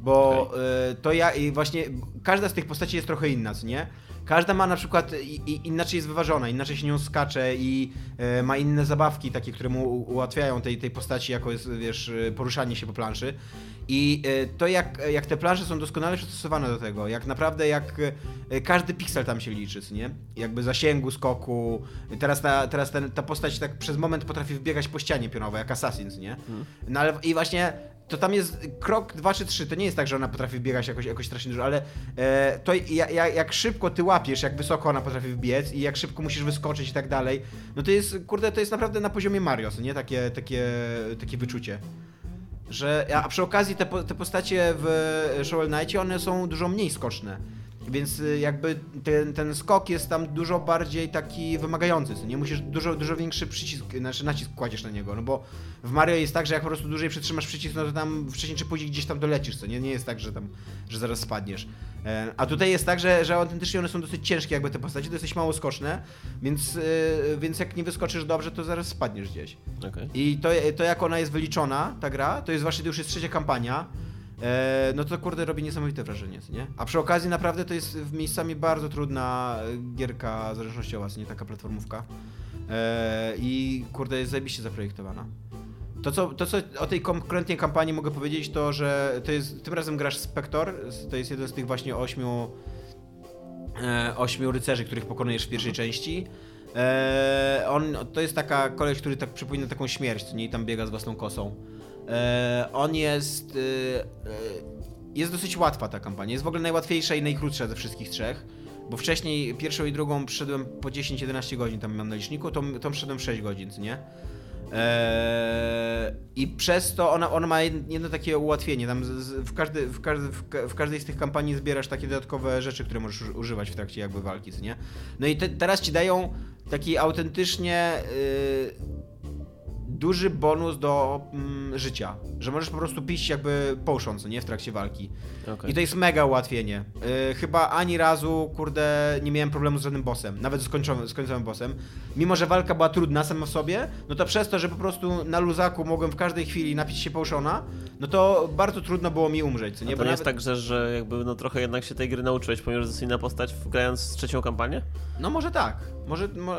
Bo e, to ja i właśnie każda z tych postaci jest trochę inna, co nie? Każda ma na przykład i, i, inaczej jest wyważona, inaczej się nią skacze i e, ma inne zabawki takie, które mu ułatwiają tej, tej postaci jako jest, wiesz, e, poruszanie się po planszy. I e, to jak, jak te plansze są doskonale przystosowane do tego, jak naprawdę jak e, każdy piksel tam się liczy, nie? Jakby zasięgu, skoku. Teraz ta, teraz ten, ta postać tak przez moment potrafi wbiegać po ścianie pionowej, jak Assassin, nie? No ale i właśnie to tam jest krok dwa czy trzy, to nie jest tak, że ona potrafi biegać jakoś, jakoś strasznie dużo, ale e, to ja, ja, jak szybko ty łapiesz, jak wysoko ona potrafi wbiec i jak szybko musisz wyskoczyć i tak dalej, no to jest, kurde, to jest naprawdę na poziomie Mario, co nie? Takie, takie, takie wyczucie. Że, a przy okazji te, te postacie w Shovel Knightie, one są dużo mniej skoczne. Więc y, jakby ten, ten skok jest tam dużo bardziej taki wymagający, co nie musisz dużo, dużo większy przycisk, znaczy nacisk kładziesz na niego, no bo w Mario jest tak, że jak po prostu dłużej przytrzymasz przycisk, no to tam wcześniej czy później gdzieś tam dolecisz, co nie, nie jest tak, że tam, że zaraz spadniesz. E, A tutaj jest tak, że, że autentycznie one są dosyć ciężkie jakby te postacie, dosyć mało skoczne, więc, y, więc jak nie wyskoczysz dobrze, to zaraz spadniesz gdzieś. Okej. I to, to jak ona jest wyliczona, ta gra, to jest właśnie, to już jest trzecia kampania, e, no to kurde robi niesamowite wrażenie, nie? A przy okazji naprawdę to jest w miejscami bardzo trudna e, gierka zręcznościowa, co nie taka platformówka. E, I kurde jest zajebiście zaprojektowana. To co, to, co o tej konkretnej kampanii mogę powiedzieć, to że to jest, tym razem grasz Spector, to jest jeden z tych właśnie ośmiu, e, ośmiu rycerzy, których pokonujesz w pierwszej części. E, on, to jest taka koleś, który tak przypomina taką śmierć, nie i tam biega z własną kosą. E, on jest. E, e, jest dosyć łatwa ta kampania. Jest w ogóle najłatwiejsza i najkrótsza ze wszystkich trzech. Bo wcześniej pierwszą i drugą przyszedłem po 10-11 godzin tam mam na liczniku, to, to przyszedłem 6 godzin, co nie? I przez to ona, ona ma jed- jedno takie ułatwienie. Tam z, z, w, każdy, w, każdy, w, w każdej z tych kampanii zbierasz takie dodatkowe rzeczy, które możesz używać w trakcie jakby walki, co nie? No i te, teraz ci dają taki autentycznie yy, duży bonus do mm, życia. Że możesz po prostu pić jakby potion, co nie? W trakcie walki. Okej. I to jest mega ułatwienie. Yy, chyba ani razu, kurde, nie miałem problemu z żadnym bossem. Nawet z końcowym, z końcowym bossem. Mimo, że walka była trudna sama w sobie, no to przez to, że po prostu na luzaku mogłem w każdej chwili napić się potiona, no to bardzo trudno było mi umrzeć, co Nie, nie? to Bo nie jest nawet- tak, że, że jakby no trochę jednak się tej gry nauczyłeś, pomimo że to jest inna postać, grając trzecią kampanię? No może tak, może, mo,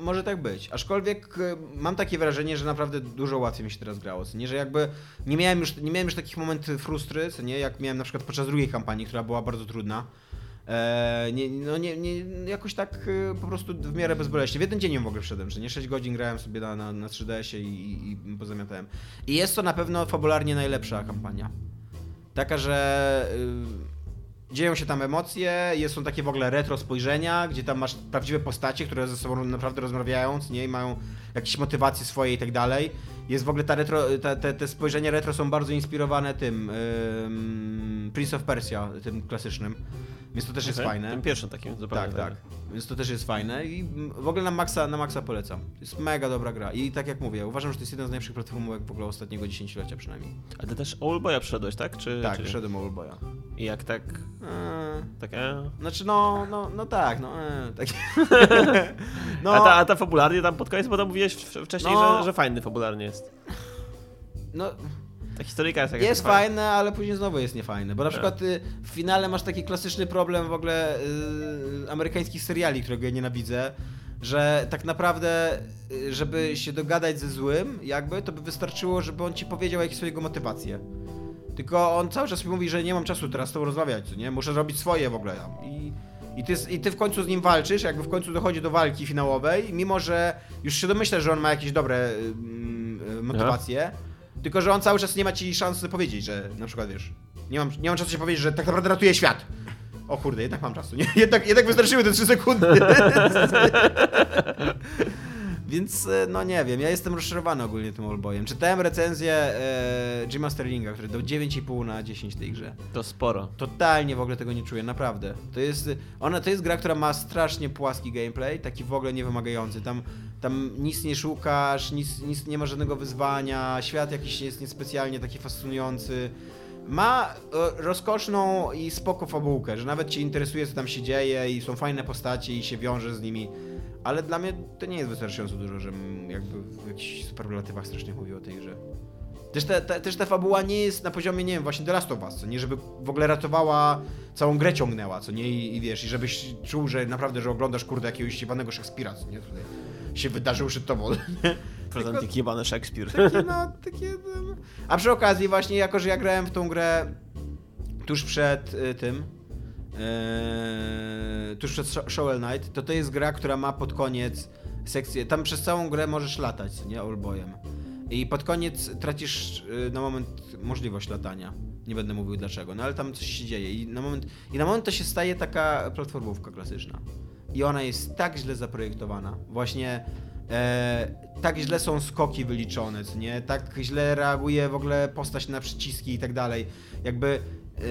może tak być. Aczkolwiek y, mam takie wrażenie, że naprawdę dużo łatwiej mi się teraz grało. Co nie, że jakby nie miałem już, nie miałem już takich momentów frustry, co nie, jak miałem na przykład podczas drugiej kampanii, która była bardzo trudna. E, nie, no nie, nie, jakoś tak y, po prostu w miarę bezboleśnie. W jeden dzień w ogóle wszedłem, że nie 6 godzin grałem sobie na, na, na 3DS-ie i, i, i pozamiatałem. I jest to na pewno fabularnie najlepsza kampania. Taka, że y, dzieją się tam emocje, jest, są takie w ogóle retro spojrzenia, gdzie tam masz prawdziwe postacie, które ze sobą naprawdę rozmawiają, nie I mają jakieś motywacje swoje i tak dalej. Jest w ogóle ta retro, ta, te, te spojrzenia retro są bardzo inspirowane tym ym, Prince of Persia, tym klasycznym. Więc to też jest Okej. fajne. Tym pierwszym takim zupełnie. Tak, tak. Więc to też jest fajne i w ogóle na maksa, na maksa polecam. Jest mega dobra gra i tak jak mówię, uważam, że to jest jeden z najlepszych platformówek w ogóle ostatniego dziesięciolecia przynajmniej. A ty też Oldboya przeszedłeś, tak? Czy, Tak, czy... wszedłem Oldboya. I jak tak, Eee, tak e? Znaczy no, no, no tak, no, e, tak. no, A, ta, a ta fabularnie tam pod koniec, bo tam mówiłeś wcześniej, No. że, że fajny fabularnie jest. no, Ta historyjka jest jakaś jest fajne, ale później znowu jest niefajne, bo na Tak. przykład y, w finale masz taki klasyczny problem w ogóle y, amerykańskich seriali, którego ja nienawidzę, że tak naprawdę, y, żeby się dogadać ze złym, jakby, to by wystarczyło, żeby on ci powiedział, jakie są jego motywacje. Tylko on cały czas mi mówi, że nie mam czasu teraz z tobą rozmawiać, nie? Muszę robić swoje w ogóle. I, i, ty, I ty w końcu z nim walczysz, jakby w końcu dochodzi do walki finałowej, mimo że już się domyślasz, że on ma jakieś dobre mm, motywacje, tylko że on cały czas nie ma ci szansy powiedzieć, że na przykład wiesz, nie mam, nie mam czasu się powiedzieć, że tak naprawdę ratuje świat. O kurde, jednak mam czasu, nie? Jednak, jednak wystarczyły te 3 sekundy. Więc e, no nie wiem, ja jestem rozczarowany ogólnie tym Allboyem. Czytałem recenzję e, Jima Sterlinga, który dał 9,5 na 10 tej grze. To sporo. Totalnie w ogóle tego nie czuję, naprawdę. To jest, ona, to jest gra, która ma strasznie płaski gameplay, taki w ogóle niewymagający. Tam, tam nic nie szukasz, nic, nic nie ma żadnego wyzwania, świat jakiś jest niespecjalnie taki fascynujący. Ma e, rozkoszną i spoko fabułkę, że nawet cię interesuje, co tam się dzieje i są fajne postacie i się wiąże z nimi. Ale dla mnie to nie jest wystarczająco dużo, żebym jakby w jakichś superlatywach strasznie mówił o tej grze. Też, ta, ta, też ta fabuła nie jest na poziomie, nie wiem, właśnie The Last of Us, co nie, żeby w ogóle ratowała, całą grę ciągnęła, co nie, i, i wiesz, i żebyś czuł, że naprawdę, że oglądasz, kurde, jakiegoś ściewanego Szekspira, co nie, tutaj się wydarzył przed tobą? Prezent taki jebany Szekspir. Takie, no, takie, no. A przy okazji właśnie, jako że ja grałem w tą grę tuż przed y, tym, Yy, tuż przed Shovel Knight, to to jest gra, która ma pod koniec sekcję, tam przez całą grę możesz latać, nie, Allboyem. I pod koniec tracisz yy, na moment możliwość latania. Nie będę mówił dlaczego, no ale tam coś się dzieje i na moment, i na moment to się staje taka platformówka klasyczna. I ona jest tak źle zaprojektowana. Właśnie e, tak źle są skoki wyliczone, nie? Tak źle reaguje w ogóle postać na przyciski i tak dalej. Jakby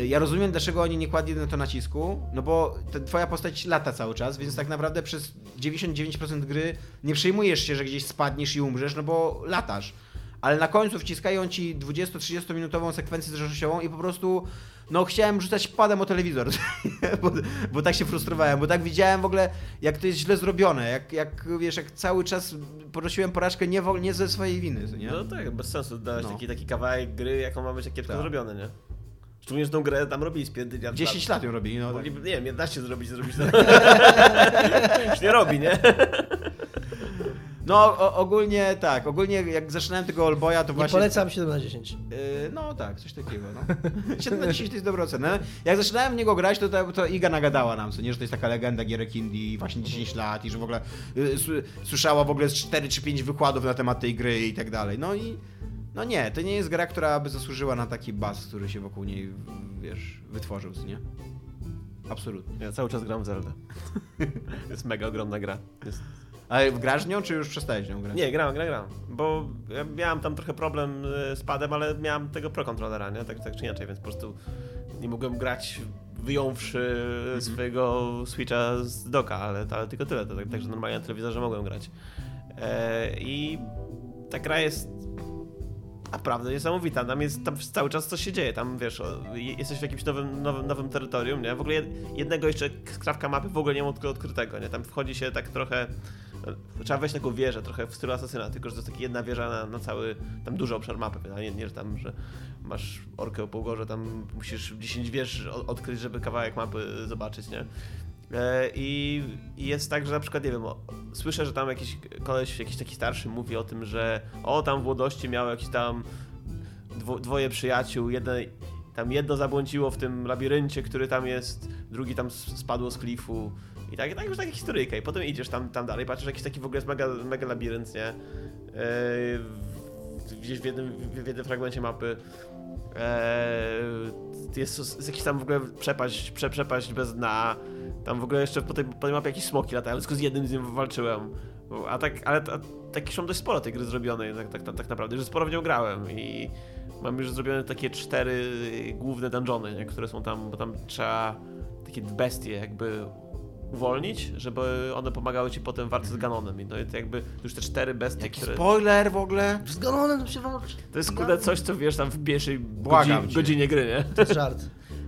ja rozumiem, dlaczego oni nie kładli na to nacisku, no bo twoja postać lata cały czas, więc tak naprawdę przez 99% gry nie przejmujesz się, że gdzieś spadniesz i umrzesz, no bo latasz. Ale na końcu wciskają ci 20-30 minutową sekwencję zrzeszeniową i po prostu no chciałem rzucać padem o telewizor, bo, bo, tak się frustrowałem, bo tak widziałem w ogóle, jak to jest źle zrobione, jak, jak wiesz, jak cały czas ponosiłem porażkę nie, nie ze swojej winy, nie? No tak, bez sensu dałeś no. taki, taki kawałek gry, jaką ma być kiepsko tak. zrobione, nie? Szczególnie, że tą grę tam robili z 5 lat. 10 lat ją robili, no. Mogli, nie wiem, 11 zrobić, zrobić. Już nie robi, nie? No, o, ogólnie tak, ogólnie jak zaczynałem tego Olboya, to nie właśnie... polecam 7 na 10. Yy, no tak, coś takiego, no. 7 na 10 to jest dobra ocena. Jak zaczynałem w niego grać, to, to, to Iga nagadała nam, co nie, że to jest taka legenda gierek indie, właśnie 10 lat i że w ogóle y, słyszała w ogóle z 4 czy 5 wykładów na temat tej gry i tak dalej. No i no nie, to nie jest gra, która by zasłużyła na taki bas, który się wokół niej, wiesz, wytworzył, nie? Absolutnie. Ja cały czas gram w Zelda. jest mega ogromna gra. Jest... Ale grasz nią, czy już przestałeś nią grać? Nie, gram, gram, gram. Bo ja miałem tam trochę problem e, z padem, ale miałem tego Pro Controllera, nie? Tak, tak czy inaczej, więc po prostu nie mogłem grać wyjąwszy mm -hmm. swojego Switcha z doka, ale, ale tylko tyle. Także tak, normalnie na telewizorze mogłem grać. E, I ta gra jest naprawdę niesamowita. Tam jest tam cały czas coś się dzieje. Tam wiesz, jesteś w jakimś nowym, nowym, nowym terytorium, nie? W ogóle jednego jeszcze skrawka mapy w ogóle nie ma odkrytego, nie? Tam wchodzi się tak trochę. No, trzeba wejść taką wieżę, trochę w stylu asasyna, tylko że to jest taka jedna wieża na, na cały, tam duży obszar mapy, nie, nie, że tam, że masz orkę o półgorze, tam musisz 10 wież odkryć, żeby kawałek mapy zobaczyć, nie? E, I, jest tak, że na przykład, nie wiem, słyszę, że tam jakiś koleś, jakiś taki starszy mówi o tym, że o, tam w młodości miał jakiś tam dwo, dwoje przyjaciół, jeden, tam jedno zabłądziło w tym labiryncie, który tam jest, drugi tam spadło z klifu i tak, tak już taka historyjka i potem idziesz tam, tam dalej, patrzysz, jakiś taki w ogóle jest mega, mega labirynt, nie? Yy, gdzieś w jednym, w jednym fragmencie mapy yy, jest, jakiś tam w ogóle przepaść, prze, przepaść bez dna, tam w ogóle jeszcze po tej, po tej mapie jakieś smoki latają, tylko z jednym z nim walczyłem. A tak, ale tak już mam dość sporo tej gry zrobionej, tak, tak, tak, tak naprawdę, że sporo w nią grałem i mam już zrobione takie cztery główne dungeony, nie, które są tam, bo tam trzeba takie bestie jakby uwolnić, żeby one pomagały ci potem w walce z. Ganonem. I no i to jakby już te cztery bestie, Jaki które... spoiler w ogóle! Z Ganonem się walczy. To jest kurde coś, co wiesz tam w pierwszej godzinie, godzinie gry, nie? To jest żart.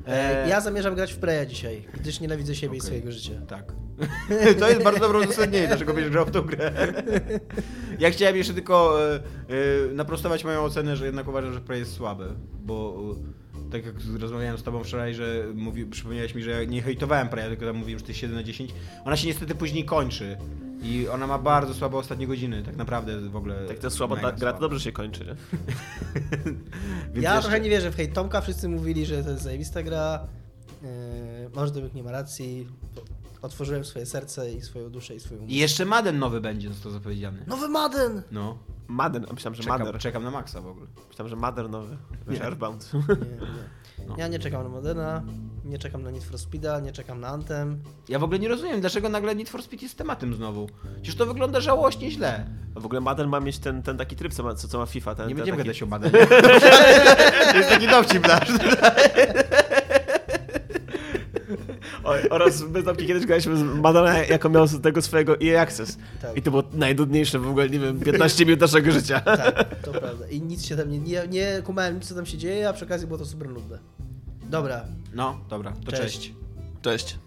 E, ja zamierzam grać w Preya dzisiaj, gdyż nienawidzę siebie okay. i swojego życia. Tak. to jest bardzo dobre uzasadnienie, dlaczego będziesz grał w tą grę. ja chciałem jeszcze tylko e, e, naprostować moją ocenę, że jednak uważam, że Prey jest słaby, bo e, tak jak rozmawiałem z tobą wczoraj, że mówi, przypomniałeś mi, że ja nie hejtowałem Preya, tylko tam mówiłem, że to jest 7 na 10. Ona się niestety później kończy. I ona ma bardzo słabe ostatnie godziny, tak naprawdę w ogóle. Tak to jest słaba ta, gra, to dobrze się kończy, nie? Więc ja jeszcze- trochę nie wierzę w hejt Tomka, wszyscy mówili, że to jest zajebista gra. Yy, może Dominik nie ma racji. Otworzyłem swoje serce i swoją duszę i swoją I jeszcze Madden nowy będzie, został zapowiedziany. Nowy Madden! No. Madden, a myślałem, że Czekam, Mother. czekam na Maxa w ogóle. Myślałem, że Mother nowy. Wiesz, Earthbound. Nie, nie. No. Ja nie czekam na Modena, nie czekam na Need for Speeda, nie czekam na Anthem. Ja w ogóle nie rozumiem, dlaczego nagle Need for Speed jest tematem znowu. Przecież to wygląda żałośnie źle. A w ogóle Madden ma mieć ten, ten taki tryb, co ma, co, co ma FIFA. Ten, Nie ten będziemy taki... gadać o Madden. To jest taki dowcip nasz. O, oraz my tam kiedyś graliśmy z Madonna, jako miał z tego swojego EA Access. Tak. I to było najnudniejsze w ogóle, nie wiem, 15 minut naszego życia. Tak, to prawda. I nic się tam nie, nie, nie kumałem nic, co tam się dzieje, a przy okazji było to super nudne. Dobra, No, dobra, to Cześć. cześć. Cześć.